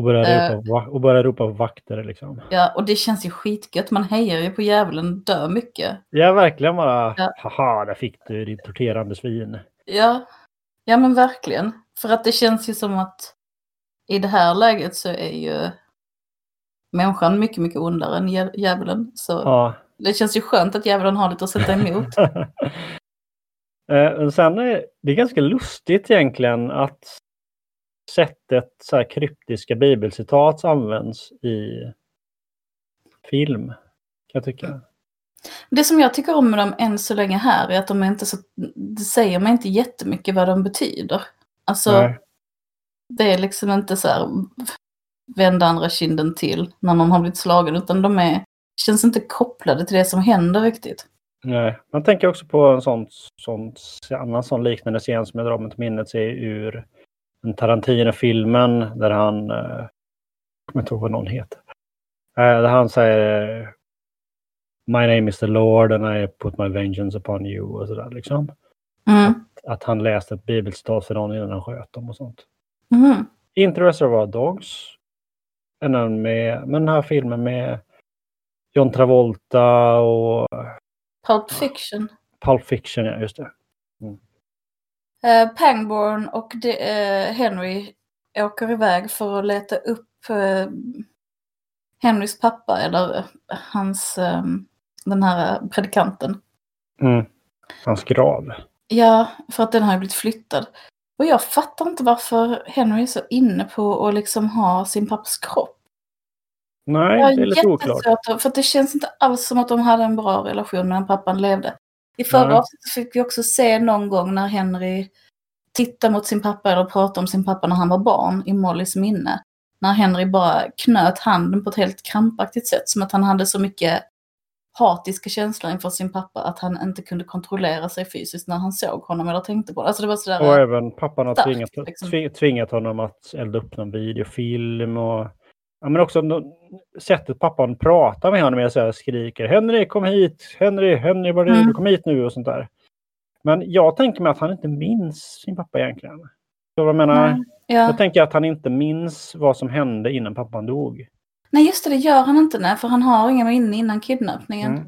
Och börja
Eh.
ropa, va- och börja ropa vakter liksom.
Ja, och det känns ju skitgött. Man hejar ju på djävulen dör mycket.
Ja, verkligen bara,
Ja.
haha, där fick du ditt torterande svin.
Ja, ja men verkligen. För att det känns ju som att i det här läget så är ju människan mycket, mycket ondare än djä- djävulen. Så
Ja.
det känns ju skönt att djävulen har lite att sätta emot.
Eh, sen är det ganska lustigt egentligen att sättet så här kryptiska bibelcitat används i film. Kan jag tycka.
Det som jag tycker om med dem än så länge här är att de är inte så, det säger mig inte jättemycket vad de betyder. Alltså,
Nej.
det är liksom inte så här vända andra kinden till när någon har blivit slagen, utan de är, känns inte kopplade till det som händer riktigt.
Nej. Man tänker också på en sån, sån, annan sån liknande scen som jag drar mig till minnet sig ur en Tarantino-filmen där han, eh, jag kommer inte ihåg vad någon heter, eh, där han säger My name is the Lord and I put my vengeance upon you och sådär liksom.
Mm.
Att han läste ett bibelcitat för någon innan han sköt dem och sånt.
Mm.
Inte Reservoir Dogs. Den, med, men den här filmen med John Travolta och
Pulp Fiction.
Pulp Fiction, ja just det.
Eh, Pangborn och de, eh, Henry åker iväg för att leta upp eh, Henrys pappa, eller eh, hans, eh, den här predikanten.
Mm. Hans grav.
Ja, för att den har ju blivit flyttad. Och jag fattar inte varför Henry är så inne på att liksom ha sin pappas kropp.
Nej, det är lite oklart.
för att det känns inte alls som att de hade en bra relation medan pappan levde. I förra avsnittet fick vi också se någon gång när Henry tittar mot sin pappa eller pratar om sin pappa när han var barn i Mollys minne. När Henry bara knöt handen på ett helt krampaktigt sätt. Som att han hade så mycket hatiska känslor inför sin pappa att han inte kunde kontrollera sig fysiskt när han såg honom eller tänkte på det. Alltså det var sådär...
Och även pappan har
starkt,
tvingat,
liksom.
tvi- tvingat honom att elda upp någon videofilm. Och, ja, men också sättet pappan pratar med honom så här skriker Henry kom hit, Henry, Henry var det
Mm.
du kom hit nu och sånt där. Men jag tänker mig att han inte minns sin pappa egentligen. Så jag menar,
Nej, ja.
jag tänker att han inte minns vad som hände innan pappan dog.
Nej just det, det gör han inte nej, för han har inga minnen innan kidnappningen.
Mm.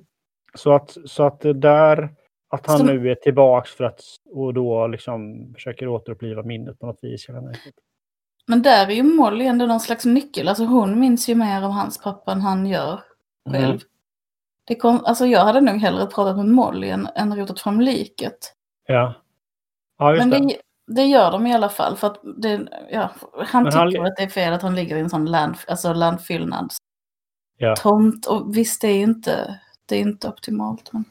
Så att, så att det där, att han
Som-
nu är tillbaks för att och då liksom försöker återuppliva minnet på något vis.
Men där är ju Molly ändå någon slags nyckel. Alltså hon minns ju mer av hans pappa än han gör själv.
Mm.
Det kom, alltså jag hade nog hellre pratat med Molly än, än rotat fram liket.
Ja. Ja, just
Men
det.
det, det gör de i alla fall. För att det, ja, han
Men
tycker
han-
att det är fel att han ligger i en sån land, alltså landfyllnad
Ja.
tomt. Och visst, det är ju inte, det är inte optimalt. Men,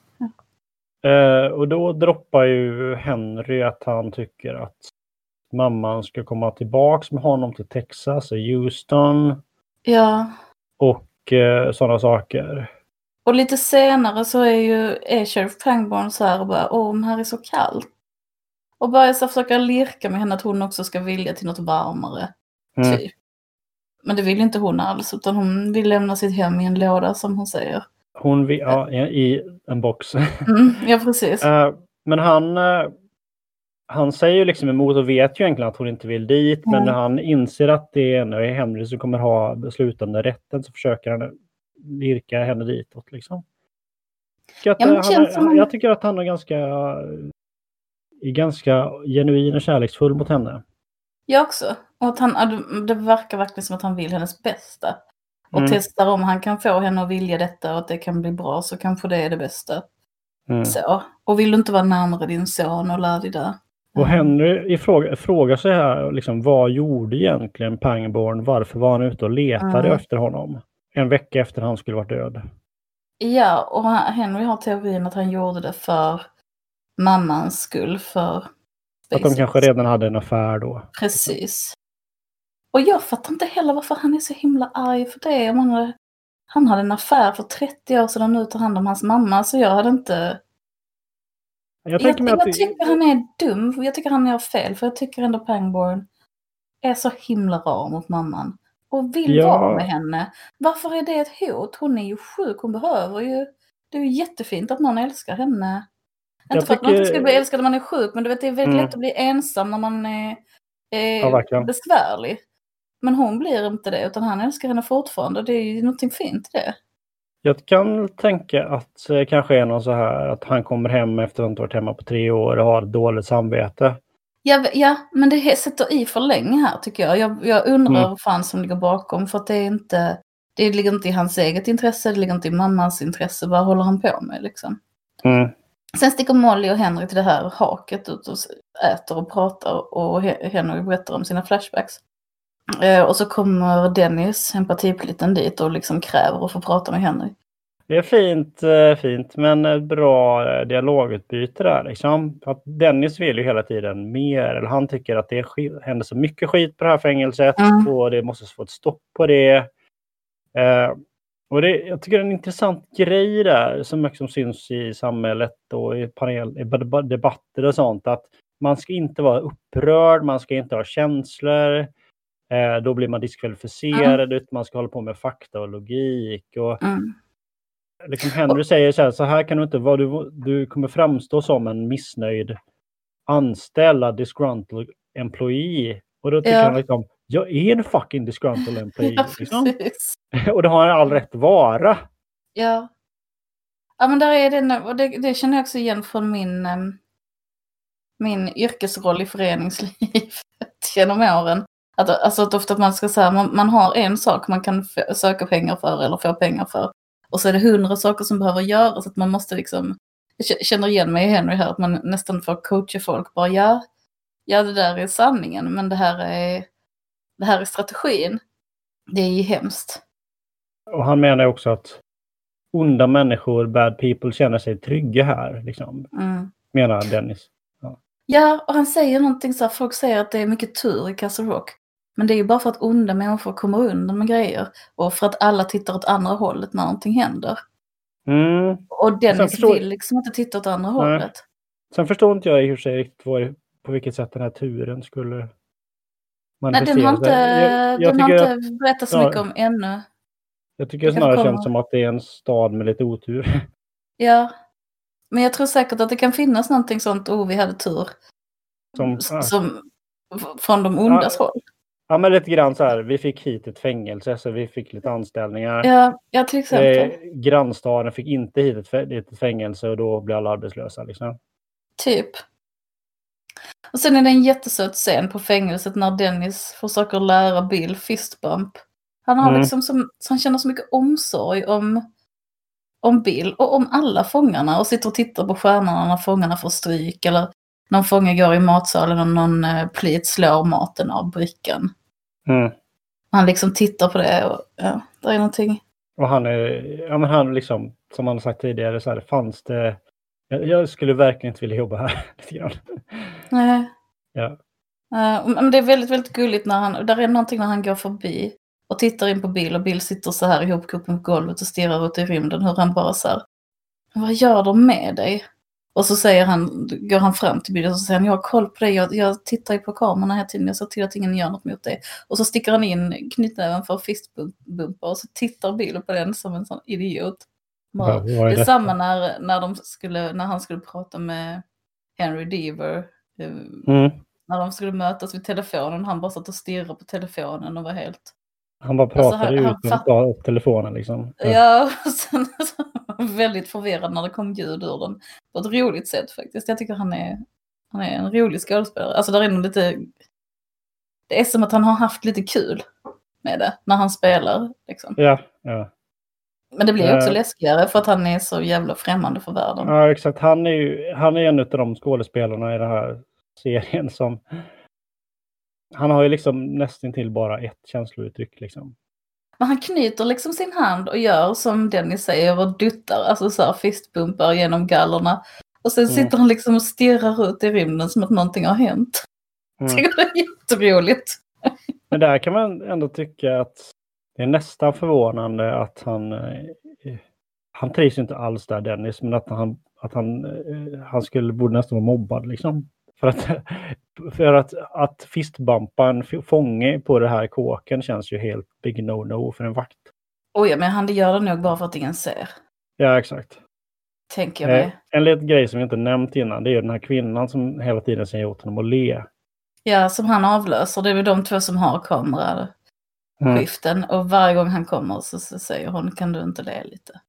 Eh, och då droppar ju Henry att han tycker att mamman ska komma tillbaks med honom till Texas och Houston
ja.
och eh, sådana saker.
Och lite senare så är ju är Sheriff Pangborn så här och bara, åh, men här är så kallt. Och börjar så försöka lirka med henne att hon också ska vilja till något varmare.
Mm.
Typ. Men det vill inte hon alls, utan hon vill lämna sitt hem i en låda som hon säger.
Hon vill, ja, i, i en box.
Mm, ja, precis.
Eh, men han, eh, han säger ju liksom emot och vet ju egentligen att hon inte vill dit. Men
Mm.
när han inser att det är Henry som kommer ha beslutande rätten så försöker han lirka henne ditåt. Liksom. Jag,
Ja, men det
han,
han-
jag tycker att han är ganska, är ganska genuin och kärleksfull mot henne.
Jag också. Och att han, det verkar verkligen som att han vill hennes bästa. Och
Mm.
testar om han kan få henne att vilja detta och att det kan bli bra så kanske det är det bästa.
Mm.
Så. Och vill du inte vara närmare din son och lär dig där.
Och Henry ifråga, frågar sig här, liksom, vad gjorde egentligen Pangborn? Varför var han ute och letade
Mm.
efter honom? En vecka efter han skulle varit död.
Ja, och Henry har teorin att han gjorde det för mammans skull, för
Att de kanske redan hade en affär då.
Precis. Och jag fattar inte heller varför han är så himla arg för det. Han, hade, han hade en affär för 30 år sedan och nu tar hand om hans mamma, så jag hade inte...
Jag
Jag, jag,
det-
tycker han är dum, jag tycker han gör fel, för jag tycker ändå Pangborn är så himla rar mot mamman. Och vill
Ja.
vara med henne. Varför är det ett hot? Hon är ju sjuk, hon behöver ju... Det är ju jättefint att någon älskar henne.
Jag
Inte för att man inte
tycker-
ska bli älskad när man är sjuk, men du vet, det är väldigt
Mm.
lätt att bli ensam när man är, är
Ja,
besvärlig. Men hon blir inte det, utan han älskar henne fortfarande. Det är ju någonting fint i det.
Jag kan tänka att det kanske är någon så här att han kommer hem efter att inte varit hemma på tre år och har dåligt samvete.
Ja, ja men det sätter i för länge här tycker jag. Jag, jag undrar
Mm.
vad fan som ligger bakom. För att det är inte, det ligger inte i hans eget intresse, det ligger inte i mammas intresse. Vad håller han på med liksom?
Mm.
Sen sticker Molly och Henry till det här haket ut och äter och pratar och He- Henry berättar om sina flashbacks. Eh, och så kommer Dennis, empatipoliten dit och liksom kräver att få prata med Henry.
Det är fint, eh, fint, men bra eh, dialogutbyte där. Liksom. Att Dennis vill ju hela tiden mer, eller han tycker att det händer så mycket skit på det här fängelset
Mm.
och det måste få ett stopp på det. Eh, och det, jag tycker det är en intressant grej där, som syns i samhället och i, panel, i deb- debatter och sånt, att man ska inte vara upprörd, man ska inte ha känslor. Eh, då blir man diskvalificerad, utan man ska hålla på med fakta och logik. Och,
Mm.
liksom Henry säger så här, så här kan du inte vara, du, du kommer framstå som en missnöjd anställd, disgruntled employee. Och då tycker
Ja.
han liksom, jag är en fucking disgruntled employee.
Ja,
liksom. Och det har han all rätt vara.
Ja. Ja men där är det, och det, det känner jag också igen från min, min yrkesroll i föreningslivet genom åren. Att, alltså att ofta man ska säga, man, man har en sak man kan söka pengar för eller få pengar för. Och så är det hundra saker som behöver göras. Att man måste liksom, jag känner igen mig i Henry här, att man nästan får coacha folk. Bara ja, ja det där är sanningen, men det här är, det här är strategin. Det är ju hemskt.
Och han menar också att onda människor, bad people, känner sig trygga här. Liksom,
Mm.
menar Dennis.
Ja, och han säger någonting så här, folk säger att det är mycket tur i Castle Rock. Men det är ju bara för att onda människor kommer undan med grejer. Och för att alla tittar åt andra hållet när någonting händer.
Mm.
Och Dennis
förstår-
vill liksom inte titta åt andra
Nej.
hållet.
Sen förstår inte jag i och för sig på vilket sätt den här turen skulle
Nej,
manifestera
den har inte.
Jag, jag
den har inte
att,
berättat så
ja.
mycket om ännu.
jag tycker det snarare känns som att det är en stad med lite otur.
Ja. Men jag tror säkert att det kan finnas någonting sånt, oh vi hade tur.
Som,
som från de ondas håll.
Ja, men lite grann så här, vi fick hit ett fängelse så vi fick lite anställningar.
Ja, ja till exempel.
Eh, grannstaden fick inte hit ett, fä- ett fängelse och då blev alla arbetslösa. Liksom.
Typ. Och sen är det en jättesöt scen på fängelset när Dennis försöker lära Bill fistbump. Han har
Mm.
liksom som, så han känner så mycket omsorg om, om Bill och om alla fångarna och sitter och tittar på stjärnorna när fångarna får stryk eller någon fånge går i matsalen och någon eh, plit slår maten av brickan.
Mm.
Han liksom tittar på det och ja, det är någonting.
Och han är, ja men han liksom, som han har sagt tidigare, så här, fanns det, jag, jag skulle verkligen inte vilja jobba här. lite grann.
Nej.
Ja.
Eh, men det är väldigt, väldigt gulligt när han, där är någonting när han går förbi och tittar in på Bill och Bill sitter så här ihopkoppen på golvet och stirrar ut i rymden hur han bara så här, vad gör de med dig? Och så säger han, går han fram till Bill och så säger han, jag har koll på dig, jag, jag tittar ju på kamerorna hela tiden, jag ser till att ingen gör något mot dig. Och så sticker han in knytnäven för fistbumpa och så tittar Bill på den som en sån idiot. Bara, det är
detta?
samma när, när, de skulle, när han skulle prata med Henry Deaver. eh,
Mm.
när de skulle mötas vid telefonen. Han bara satt och stirrade på telefonen och var helt...
Han bara
Alltså,
pratade ut
han
med
fatt-
ta upp telefonen liksom.
Ja, och sen så väldigt förvirrad när det kom ljud ur den. På ett roligt sätt faktiskt. Jag tycker han är, han är en rolig skådespelare. Alltså där är nog lite... Det är som att han har haft lite kul med det när han spelar. Liksom.
Ja, ja.
Men det blir också
Eh.
läskigare för att han är så jävla främmande för världen.
ja exakt. Han är ju han är en av de skådespelarna i den här serien som han har ju liksom nästan till bara ett känslouttryck liksom.
Men han knyter liksom sin hand och gör som Dennis säger och duttar, alltså så här fistbumpar genom gallerna. Och sen
Mm.
sitter han liksom och stirrar ut i rymden som att någonting har hänt. Jag
Mm.
tycker det är jätteroligt.
Men där kan man ändå tycka att det är nästan förvånande att han eh, han trivs inte alls där Dennis, men att han, att han, eh, han skulle, borde nästan vara mobbad liksom. För att, för att, att fistbumpa en fånge på det här kåken känns ju helt big no-no för en vakt.
Oj, ja, men han gör det nog bara för att ingen ser.
Ja, exakt.
Tänker jag
Eh,
mig.
en liten grej som vi inte nämnt innan, det är ju den här kvinnan som hela tiden säger åt honom att le.
Ja, som han avlöser. Det är väl de två som har kamera.
Mm.
skiften och varje gång han kommer så, så säger hon kan du inte le lite?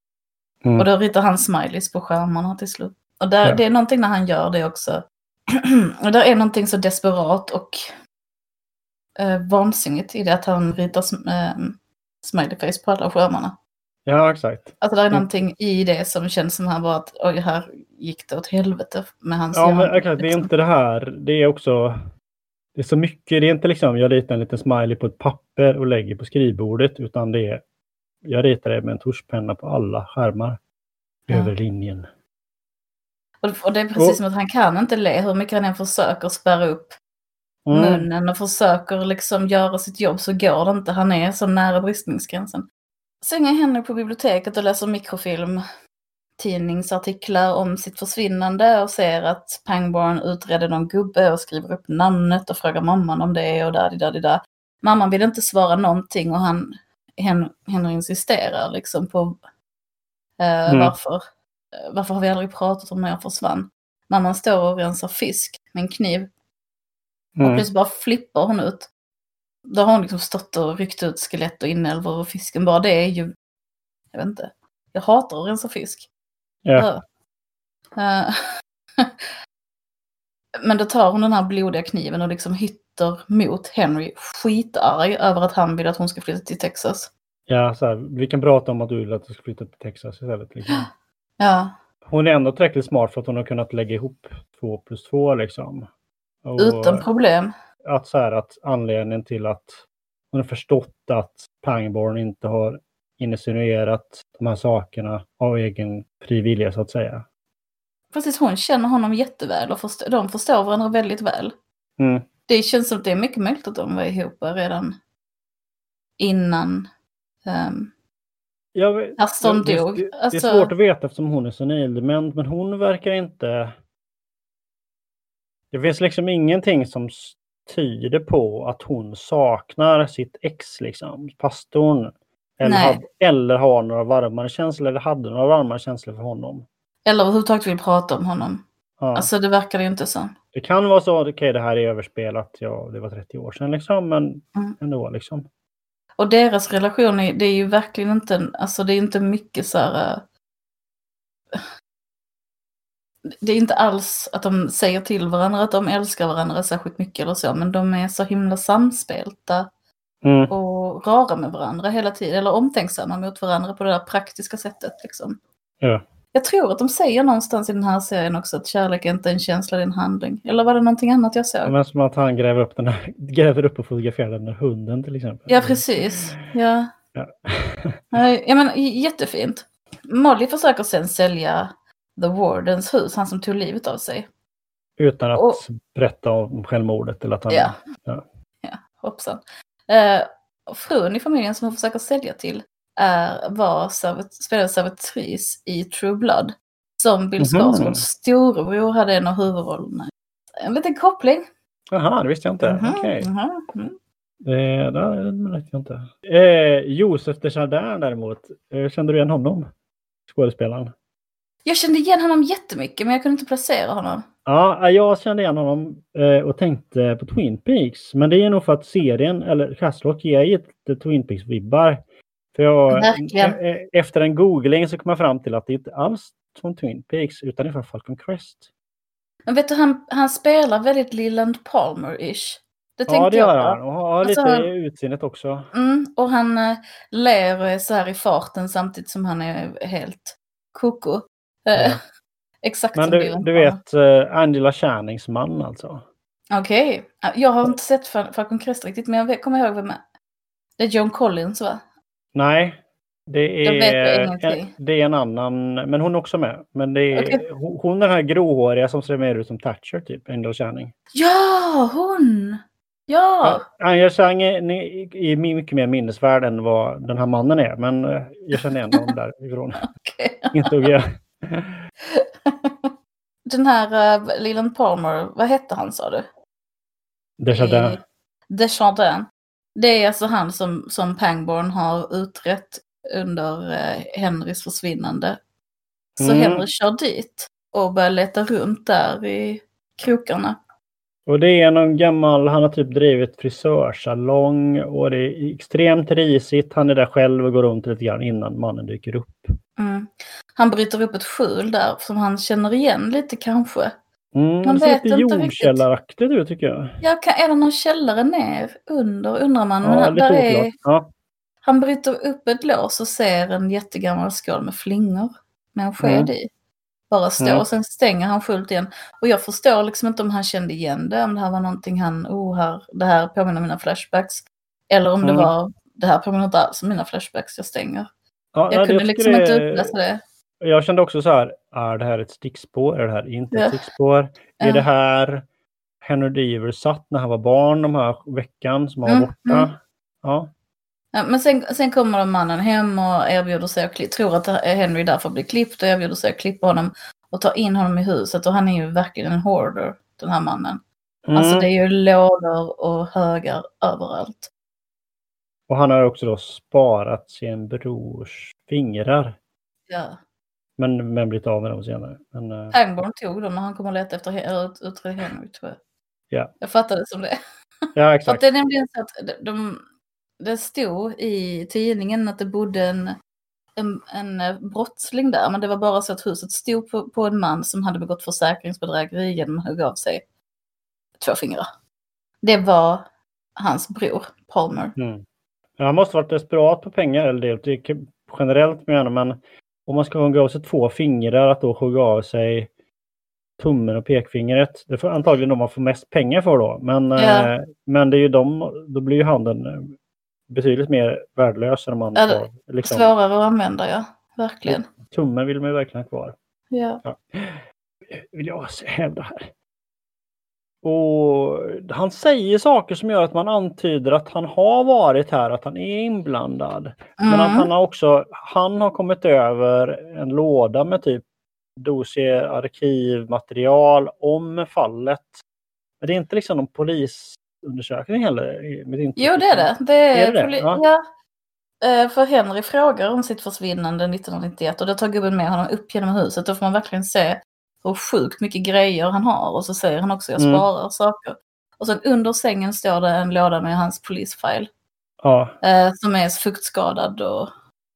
Mm.
Och då ritar han smileys på skärmarna till slut. Och där,
Ja.
det är någonting när han gör det också. och där är någonting så desperat och eh, vansinnigt i det att han ritar sm- eh, smileyface på alla skärmarna.
Ja, exakt.
Alltså det är
Mm.
någonting i det som känns som han bara att oj, här gick det åt helvete med hans
Ja, men exakt. Det är
liksom.
inte det här. Det är också... Det är så mycket. Det är inte liksom jag ritar en liten smiley på ett papper och lägger på skrivbordet, utan det är... Jag ritar det med en tuschpenna på alla skärmar.
Ja.
Över linjen.
Och, det är precis
Och-
som att han kan inte le hur mycket han än försöker spärra upp
Mm.
munnen och försöker liksom göra sitt jobb så går det inte. Han är så nära bristningsgränsen. Sen är Henry på biblioteket och läser mikrofilm tidningsartiklar om sitt försvinnande och ser att Pangborn utredde någon gubbe och skriver upp namnet och frågar mamman om det och där, där, där, där. Mamman vill inte svara någonting och han, Hen, Henry insisterar liksom på eh,
Mm.
varför. Eh, Varför har vi aldrig pratat om när jag försvann? Mamman står och rensar fisk med en kniv och
Mm.
plötsligt bara flippar hon ut. Då har hon liksom stått och ryckt ut skelett och inälvor och fisken. Bara det är ju... Jag vet inte. Jag hatar att rensa fisk.
Ja.
Eh, Men då tar hon den här blodiga kniven och liksom hytter mot Henry skitarg över att han vill att hon ska flytta till Texas.
ja, så här, vi kan prata om att du vill att du ska flytta till Texas istället. Liksom.
Ja,
Hon är ändå tillräckligt smart för att hon har kunnat lägga ihop två plus två liksom. Och
utan problem.
att, så här, att anledningen till att hon har förstått att Pangborn inte har insinuerat de här sakerna av egen fri vilja så att säga.
Precis, hon känner honom jätteväl och förstår, de förstår varandra väldigt väl.
Mm.
Det känns som att det är mycket möjligt att de var ihop redan innan um,
Jag, vet-
Aston
det,
dog.
det, det är
Alltså-
svårt att veta eftersom hon är senildement, men hon verkar inte... Det finns liksom ingenting som tyder på att hon saknar sitt ex, liksom, pastorn. Eller,
Nej.
had, eller har några varmare känslor, eller hade några varmare känslor för honom.
Eller överhuvudtaget vill prata om honom.
Ja.
Alltså det verkar det ju inte som.
Det kan vara så, okej det här är överspelat, ja det var 30 år sedan liksom, men
Mm.
ändå liksom.
Och deras relation, är, det är ju verkligen inte, alltså det är inte mycket så här... eh, Det är inte alls att de säger till varandra att de älskar varandra särskilt mycket eller så, men de är så himla samspelta
Mm.
och rara med varandra hela tiden, eller omtänksamma mot varandra på det där praktiska sättet. Liksom.
Ja.
Jag tror att de säger någonstans i den här serien också att kärlek är inte en känsla, det är en handling. Eller var det någonting annat jag såg?
Men som att han gräver upp, den här, gräver upp och fotograferar den där hunden till exempel.
Ja, precis. Ja.
Ja.
Ja, men jättefint. Molly försöker sen sälja The Wardens hus, han som tog livet av sig.
Utan att
Och-
berätta om självmordet eller att han...
Ja.
Ja.
Ja, hoppsan. Och frun i familjen som hon försöker sälja till är, var servit, spelade servitris i True Blood. Som Bill
Mhm.
Skarsgårds storebror hade en av huvudrollerna. En liten koppling.
Jaha, det visste jag inte.
Mhm,
Okej.
mhm, mm.
Det, det, det vet jag inte. Eh, Josef Desjardins däremot, eh, kände du igen honom? Skådespelaren?
Jag kände igen honom jättemycket men jag kunde inte placera honom.
Ja, jag kände igen honom eh, och tänkte på Twin Peaks. Men det är nog för att serien, eller Castlock, ger lite Twin Peaks-vibbar. För jag, eh, eh, efter en googling så kom jag fram till att det inte alls från Twin Peaks utan det är från Falcon Crest.
Men vet du, han, han spelar väldigt Leland Palmer-ish. Det
Ja, det gör han. Och har
Alltså,
lite
han-
utseendet också.
Mm, och han eh, ler och är så här i farten samtidigt som han är helt koko.
Ja.
Exakt
Men
som
du, du vet eh, Angela Channings man alltså?
Okej. Jag har inte sett Fal- Falcon Crest riktigt, men jag kommer ihåg vem. Det är John Collins, va?
Nej. Det är, en, det är en annan, men hon är också med. Men det är,
Okej.
hon, den här gråhåriga som ser mer ut som Thatcher, typ. Angela Channing.
Ja, hon! Ja!
Angela Channing är, är mycket mer minnesvärd än vad den här mannen är. Men eh, jag känner igen honom därifrån. Inte jag.
Den här uh, Leland Palmer, vad hette han sa du?
Desjardins.
Desjardins. Det är alltså han som, som Pangborn har utrett under eh, Henrys försvinnande. Så
Mm.
Henry kör dit och börjar leta runt där i krokarna.
Och det är någon gammal, han har typ drivit frisörsalong och det är extremt risigt. Han är där själv och går runt lite grann innan mannen dyker upp.
Mm. Han bryter upp ett skjul där som han känner igen lite kanske.
Mm,
Man
det ser
vet
lite
inte
jordkällaraktigt ut tycker jag.
Ja, kan, är det någon källare ner under undrar man. Men
Ja, lite
där är.
Ja.
han bryter upp ett lås och ser en jättegammal skål med flingor med en sked
Mm.
i. Bara stå
Mm.
och sen stänger han skjulet igen. Och jag förstår liksom inte om han kände igen det, om det här var någonting han, oh här, det här påminner om mina flashbacks. Eller om det
Mm.
var, det här påminner inte alls om mina flashbacks, jag stänger.
Ja,
Jag
nej,
kunde
tycker
liksom
det
inte utläsa det.
Jag kände också så här, är det här ett stickspår? Är det här inte ett stickspår?
Ja.
Är det här Henry Deaver satt när han var barn de här veckan som han var
Mm,
borta?
mm.
Ja.
Ja, men sen, sen kommer de mannen hem och erbjuder sig att klippa, tror att Henry därför blir klippt och erbjuder sig att klippa honom och ta in honom i huset. Och han är ju verkligen en hoarder, den här mannen.
Mm.
Alltså det är ju lådor och högar överallt.
Och han har också då sparat sin brors fingrar.
Ja.
Men, men blivit av med dem senare. Men, eh,
Pangborn tog dem när han kom och letade efter He- Henry tror jag.
Ja.
Jag fattade det som det.
ja,
För
exakt.
det är nämligen så att de, de, det stod i tidningen att det bodde en, en, en eh, brottsling där. Men det var bara så att huset stod på, på en man som hade begått försäkringsbedrägeri genom att hugga av sig två fingrar. Det var hans bror, Palmer.
Mm. Han måste varit desperat på pengar. Eller det, det generellt menar men om man ska hugga av sig två fingrar, att då hugga av sig tummen och pekfingret. Det får antagligen de man får mest pengar för då. Men,
Ja.
eh, men det är ju de, då blir ju handen eh, betydligt mer värdelös än om man
Ja, det-
tar liksom,
Svårare att använda, ja. Verkligen.
tummen vill man ju verkligen ha kvar.
Ja.
Vill jag hävda här. Och han säger saker som gör att man antyder att han har varit här, att han är inblandad. Men att
Mm.
han har också, han har kommit över en låda med typ dossier, arkivmaterial om fallet. Men det är inte liksom någon polisundersökning heller.
Jo, det är det. Det är,
Är det det? ja.
Eh, För Henry frågar om sitt försvinnande 1991 och då tar gubben med honom upp genom huset. Då får man verkligen se hur sjukt mycket grejer han har. Och så säger han också jag
Mm.
sparar saker. Och sen under sängen står det en låda med hans polisfile.
Ja,
eh, som är fuktskadad och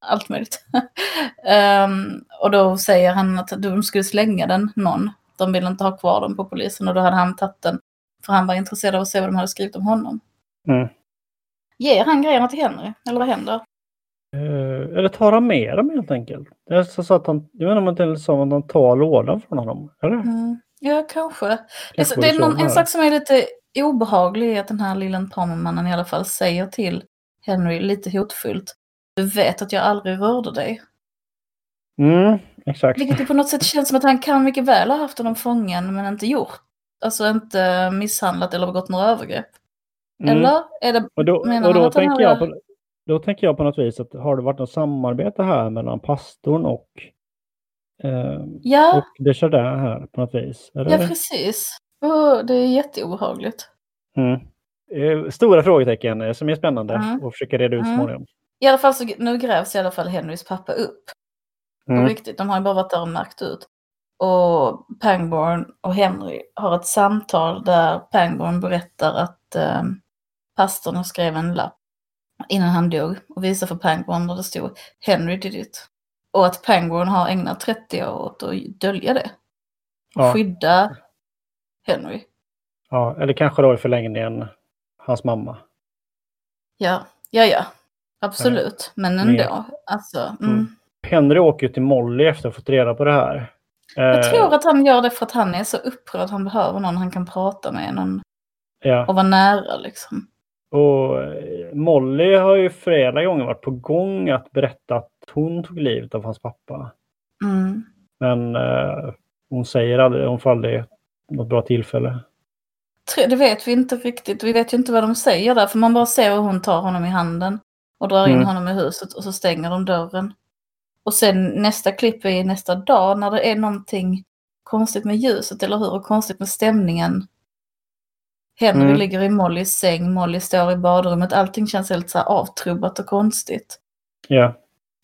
allt möjligt. Ehm, och då säger han att de skulle slänga den någon. De ville inte ha kvar den på polisen och då hade han tagit den. För han var intresserad av att se vad de hade skrivit om honom.
Mm.
Ger han grejerna till Henry? Eller vad händer?
Eh, eller tar han med dem helt enkelt? Det är så så att han, jag vet inte om det är så att han tar lådan från honom. Eller?
Mm. Ja, kanske. Det,
Kanske
det är
så
någon, en sak som är lite obehaglig är att den här lilla Palmermannen i alla fall säger till Henry lite hotfullt. Du vet att jag aldrig rörde dig.
Mm, exakt.
Vilket på något sätt känns som att han kan mycket väl ha haft honom fången men inte gjort. Alltså inte misshandlat eller begått några övergrepp.
Mm.
Eller? Är det,
Och då,
menar
och
han
då,
att han
tänker jag på, då tänker jag på något vis att har det varit något samarbete här mellan pastorn och, eh,
ja,
och Desjardins här på något vis? Eller?
ja precis. Oh, det är jätteobehagligt.
Mm. Eh, Stora frågetecken eh, som är spännande
Mm.
att försöka reda ut
Mm.
småningom.
I alla fall så nu grävs i alla fall Henrys pappa upp. På
Mm.
riktigt, de har ju bara varit där och märkt ut. Och Pangborn och Henry har ett samtal där Pangborn berättar att eh, pastorn skrev en lapp innan han dog och visar för Pangborn där det stod Henry did it. Och att Pangborn har ägnat 30 år åt att dölja det. Och
Ja.
skydda Henry.
Ja, eller kanske då i förlängningen hans mamma.
Ja, ja, ja. Absolut. Men ändå. Alltså, mm.
Mm. Henry åker ju till Molly efter att ha fått reda på det här.
Jag
Eh,
tror att han gör det för att han är så upprörd. Han behöver någon han kan prata med. Någon
ja.
och vara nära liksom.
Och eh, Molly har ju flera gånger varit på gång att berätta att hon tog livet av hans pappa.
Mm.
Men eh, hon säger aldrig, hon får aldrig något bra tillfälle.
Det vet vi inte riktigt. Vi vet ju inte vad de säger där. För man bara ser hur hon tar honom i handen. Och drar in
Mm.
honom i huset och så stänger de dörren. Och sen nästa klipp är nästa dag när det är någonting konstigt med ljuset, eller hur? Och konstigt med stämningen. Henry
Mm.
ligger i Mollys säng, Molly står i badrummet. Allting känns helt så avtrubbat och konstigt.
Ja.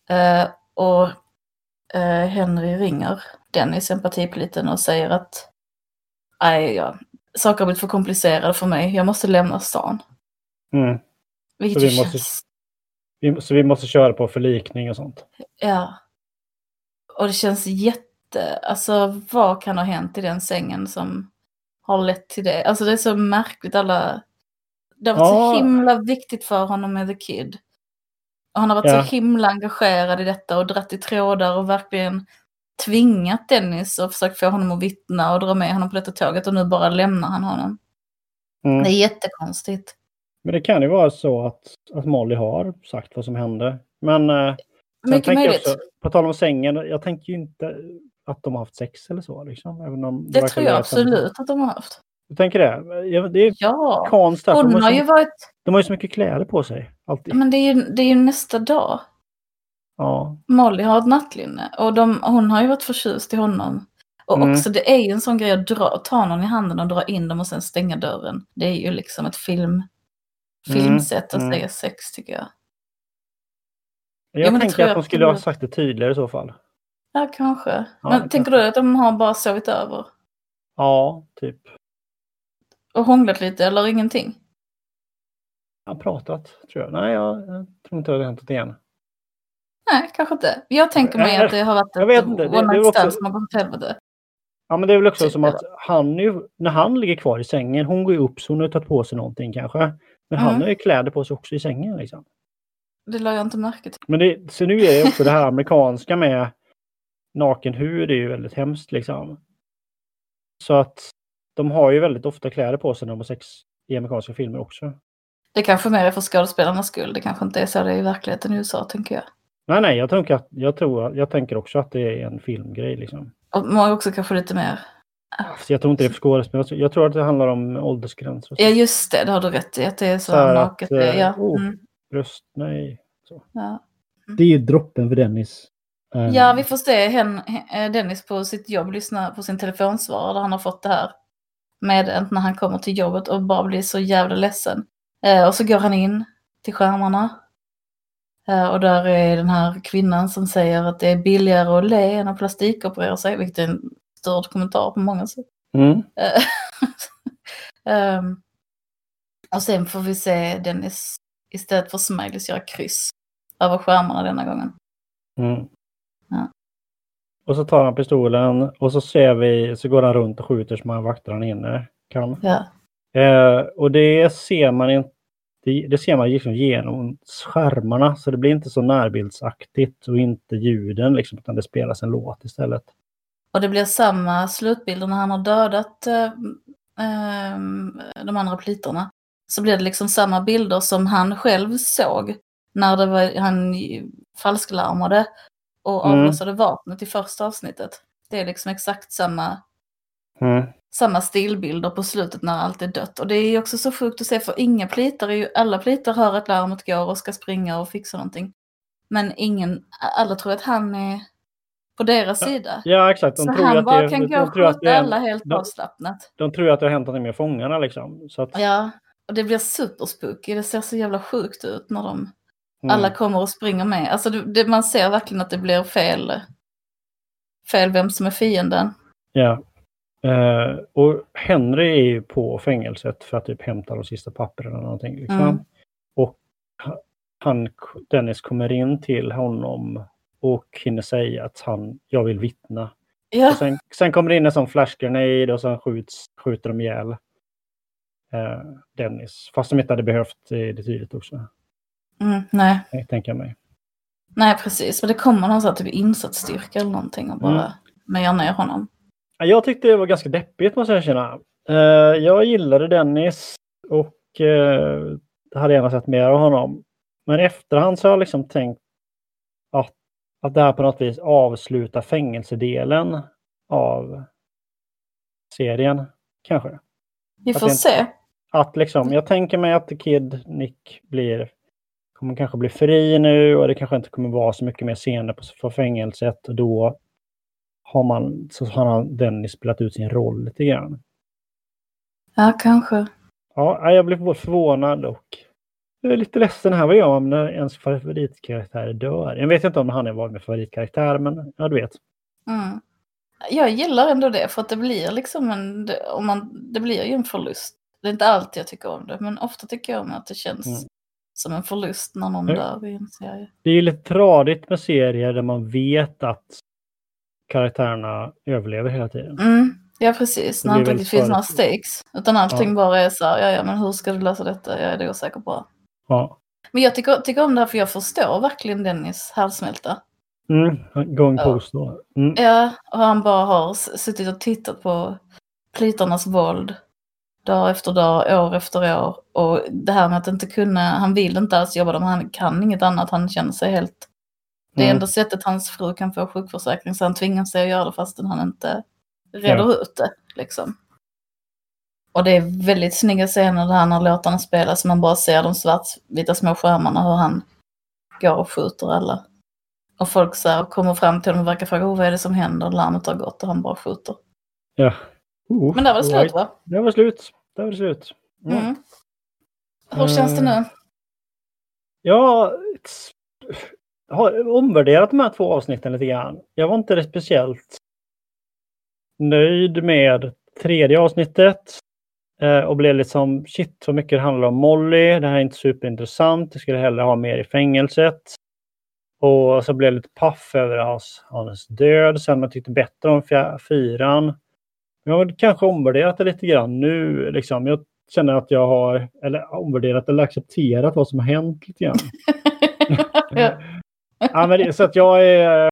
Eh, och eh, Henry ringer Dennis, empatipoliten, och säger att Nej, ja, saker har blivit för komplicerade för mig. Jag måste lämna stan.
Mm.
Vilket
Så vi måste-
känns...
Vi, så vi måste köra på förlikning och sånt.
Ja. Och det känns jätte... Alltså vad kan ha hänt i den sängen som har lett till det? Alltså det är så märkligt alla... Det har varit
Ja.
så himla viktigt för honom med The Kid. Och han har varit
Ja.
så himla engagerad i detta och dratt i trådar och verkligen tvingat Dennis och försökt få honom att vittna och dra med honom på detta tåget och nu bara lämnar han honom.
Mm.
Det är jättekonstigt.
Men det kan ju vara så att, att Molly har sagt vad som hände. Men eh,
Mycket möjligt.
också, på tal om sängen, jag tänker ju inte att de har haft sex eller så. Liksom, även om
Det
verkar
tror jag absolut att de har haft.
Du tänker det? Ja, Det är
Ja,
att De,
hon
har
har
så,
ju varit...
de har ju så mycket kläder på sig. Alltid.
Men det är ju, det är ju nästa dag.
Ja.
Molly har ett nattlinne och de, hon har ju varit förtjust i honom. Och
Mm.
också det är ju en sån grej att dra, ta någon i handen och dra in dem och sen stänga dörren. Det är ju liksom ett film, filmsätt att
mm.
säga sex tycker jag.
Jag
det tror
tänker att de skulle ha sagt det tydligare i så fall.
Ja, kanske.
Ja,
Men tänker du att de har bara sovit över?
Ja, typ.
Och hånglat lite eller ingenting?
Jag har pratat, tror jag. Nej, jag, jag tror inte det har hänt något igen.
Nej, kanske inte. Jag tänker mig att det har varit
jag vet
ett
inte,
one night stand som har gått åt helvete.
Ja, men det är väl också
Typ
som att han ju, när han ligger kvar i sängen, hon går ju upp så hon har tagit på sig någonting kanske. Men han
Mm.
har ju kläder på sig också i sängen liksom.
Det la jag inte märke till.
Men det, så nu är det också det här amerikanska med naken hud är ju väldigt hemskt liksom. Så att de har ju väldigt ofta kläder på sig när de har sex i amerikanska filmer också.
Det kanske mer är för skådespelarnas skull. Det kanske inte är så det är i verkligheten i USA, tänker jag.
Nej, nej, jag tänker, att, jag, tror, jag tänker också att det är en filmgrej liksom.
Och många också kanske lite mer.
Så jag tror inte det är för skådespelare. Jag tror att det handlar om åldersgränser. så.
Ja, just det. Det har du rätt i. Att det är så,
Så här
naket.
att, eh,
ja.
oh.
Mm,
Bröst, nej.
ja.
Det är ju droppen för Dennis. Eh,
ja, vi får se hen, eh, Dennis på sitt jobb lyssna på sin telefonsvarare där han har fått det här meddelandet när han kommer till jobbet och bara blir så jävla ledsen. Eh, och så går han in till skärmarna. Och där är den här kvinnan som säger att det är billigare att le än att plastikoperera sig, vilket är en störd kommentar på många sätt.
Mm.
Ehm, och sen får vi se Dennis istället för smileys göra kryss över skärmarna denna gången.
Mm. Och så tar han pistolen och så ser vi, så går han runt och skjuter som han vaktar han inne kan.
Ja.
Eh, och det ser man inte, det, det ser man liksom genom skärmarna så det blir inte så närbildsaktigt och inte ljuden liksom utan det spelas en låt istället.
Och det blir samma slutbilder när han har dödat eh, eh, de andra plitorna. Så blir det liksom samma bilder som han själv såg när det var, han falsklarmade och
Mm.
avlossade vapnet i första avsnittet. Det är liksom exakt samma,
Mm.
samma stilbilder på slutet när allt är dött. Och det är också så sjukt att se för inga plitar är ju, alla plitar hör att larmet går och ska springa och fixa någonting. Men ingen, alla tror att han är på deras sida.
Ja exakt, de
Så
tror
han
att
bara
det,
kan
de,
gå och skjuta alla helt
de-
avslappnat.
de tror att det har hänt något med fångarna liksom. Att,
Ja, och det blir superspooky. Det ser så jävla sjukt ut när de
mm.
alla kommer och springer med. Alltså det, det, man ser verkligen att det blir fel, fel vem som är fienden.
Ja. Eh, och Henry är ju på fängelset för att typ hämta de sista papperna eller någonting. Liksom.
Mm.
Och ha- han, Dennis kommer in till honom och hinner säga att han, jag vill vittna.
Ja,
Och sen, sen kommer det in en sån flash grenade och sen skjuts, skjuter de ihjäl eh, Dennis. Fast de inte hade behövt det, det tydligt också.
Mm, nej.
Jag tänker mig.
nej, precis. Men det kommer någon sån här typ insatsstyrka eller någonting och bara
Mm.
mejar ner honom.
Ja, Jag tyckte det var ganska deppigt måste jag erkänna. Eh, jag gillade Dennis och eh, hade gärna sett mer av honom. Men i efterhand så har jag liksom tänkt att, att det här på något vis avslutar fängelsedelen av serien. Kanske.
Vi
Att
får
inte-
se.
Att liksom, jag tänker mig att The Kid, Nick, blir, kommer kanske bli fri nu och det kanske inte kommer vara så mycket mer scener på, fängelset. Och då har man, så har Dennis spelat ut sin roll lite grann.
Ja, kanske.
Ja, jag blev både förvånad och jag lite ledsen här. Vad gör man när ens favoritkaraktär dör? Jag vet inte om han är var min favoritkaraktär, men ja, du vet.
Mm. Jag gillar ändå det för att det blir liksom en, om man, det blir ju en förlust. Det är inte alltid jag tycker om det, men ofta tycker jag om att det känns
Mm.
Som en förlust när någon
Ja.
dör i en serie.
Det är ju lite tradigt med serier där man vet att karaktärerna överlever hela tiden.
Mm. Ja, precis.
Det
När inte finns några stakes. Utan allting
Ja.
bara är så här, ja, ja, men hur ska du lösa detta? Jag är det osäker på.
Ja.
Men jag tycker, tycker om det här för jag förstår verkligen Dennis härdsmälta.
Mm. Going
Ja.
post då. Mm.
Ja, och han bara har suttit och tittat på plitarnas våld dag efter dag, år efter år. Och det här med att inte kunna, han vill inte alls jobba, men han kan inget annat, han känner sig helt... Det är
Mm.
enda sättet hans fru kan få sjukförsäkring, så han tvingar sig att göra det fastän han inte reder ut det. Liksom. Och det är väldigt snygga scener där när låtarna spelas, man bara ser de svartvita små skärmarna, hur han går och skjuter alla. Och folk så här kommer fram till honom och verkar fråga, oh, vad är det som händer? Larmet har gått och han bara skjuter.
Ja. Oh,
Men där var det
all right.
slut va?
Det var slut. Det var slut. Mm.
Mm. Hur känns det nu?
Jag har omvärderat de här två avsnitten lite grann. Jag var inte speciellt nöjd med tredje avsnittet. eh, Och blev liksom shit så mycket det handlar om Molly. Det här är inte superintressant. Jag skulle hellre ha mer i fängelset. Och så blev jag lite paff över hans, hans död. Sen jag tyckte bättre om fyran. Jag har kanske omvärderat det lite grann nu. Liksom. Jag känner att jag har, eller omvärderat eller accepterat vad som har hänt lite grann.
ja.
Men det, så att jag är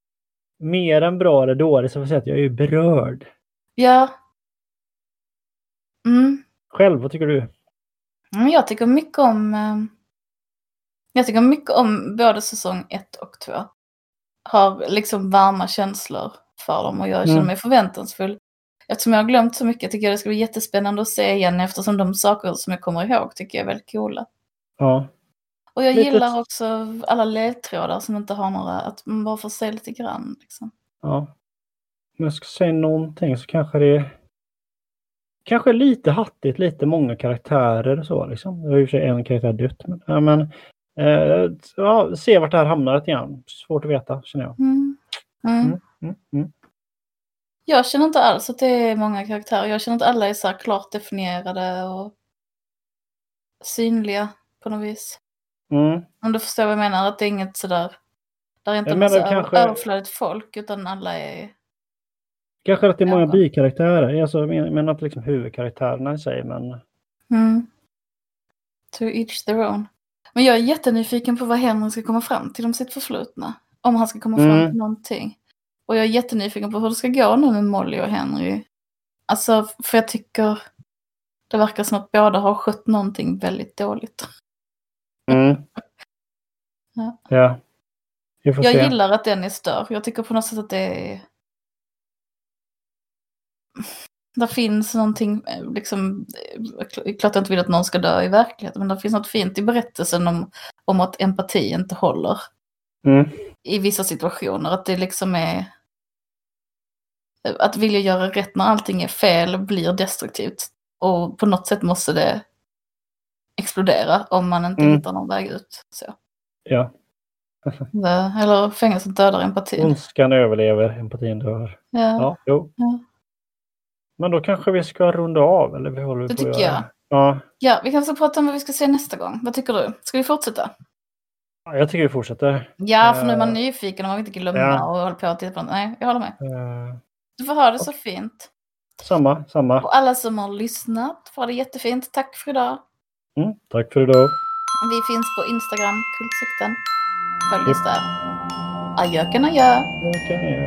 mer än bra eller dålig så får jag säga att jag är berörd.
ja. Mm.
Själv, vad tycker du?
Men jag tycker mycket om... eh, Jag tycker mycket om både säsong ett och två. Har liksom varma känslor för dem och jag känner
Mm.
mig förväntansfull. Eftersom jag har glömt så mycket tycker jag det ska bli jättespännande att se igen eftersom de saker som jag kommer ihåg tycker jag är väldigt coola.
Ja,
Och jag
Lite-
gillar också alla ledtrådar som inte har några, att man bara får se lite grann. Liksom.
ja. Om jag ska säga någonting så kanske det är Kanske lite hattigt, lite många karaktärer och så liksom. Det har ju i och för sig en karaktär dött. Men, ja, men eh, ja, se vart det här hamnar lite grann. Svårt att veta, känner jag.
Mm. Mm.
Mm.
Jag känner inte alls att det är många karaktärer. Jag känner att alla är så klart definierade och synliga på något vis.
Mm.
Om du förstår vad jag menar, att det är inget sådär... Där är inte massa
kanske-
över, överflödigt folk, utan alla är...
Kanske att det är många bikaraktärer. Alltså, jag menar men att liksom huvudkaraktärerna i sig, men
Mm. To each their own. Men jag är jättenyfiken på vad Henry ska komma fram till om sitt förflutna. Om han ska komma fram
Mm.
till någonting. Och jag är jättenyfiken på hur det ska gå nu med Molly och Henry. Alltså, för jag tycker det verkar som att båda har skött någonting väldigt dåligt.
Mm.
Ja.
ja.
Jag
se.
gillar att Dennis dör. Jag tycker på något sätt att det är... Det finns någonting, eh, liksom, eh, klart jag inte vill att någon ska dö i verkligheten, men det finns något fint i berättelsen om, om att empati inte håller
Mm.
i vissa situationer. Att det liksom är... Att vilja göra rätt när allting är fel blir destruktivt. Och på något sätt måste det explodera om man inte
Mm.
hittar någon väg ut. Så.
Ja.
Eller fängelset dödar empatin.
Ondskan överlever, empatin dör.
Ja.
Ja, jo.
Ja.
Men då kanske vi ska runda av, eller vi håller
Det
på att
tycker
göra? Ja,
Ja, vi kanske ska prata om vad vi ska se nästa gång. Vad tycker du? Ska vi fortsätta?
Ja, jag tycker vi fortsätter.
Ja, för nu är man
Eh,
nyfiken och man vill inte glömma
ja.
och hålla på och titta på något. Nej, jag håller med.
Eh,
Du får ha det så fint.
samma, samma.
Och alla som har lyssnat får ha det jättefint. Tack för idag.
Mm, tack för idag.
Vi finns på Instagram, Kultsekten. Följ oss där. Adjöken adjö.
Jag göra.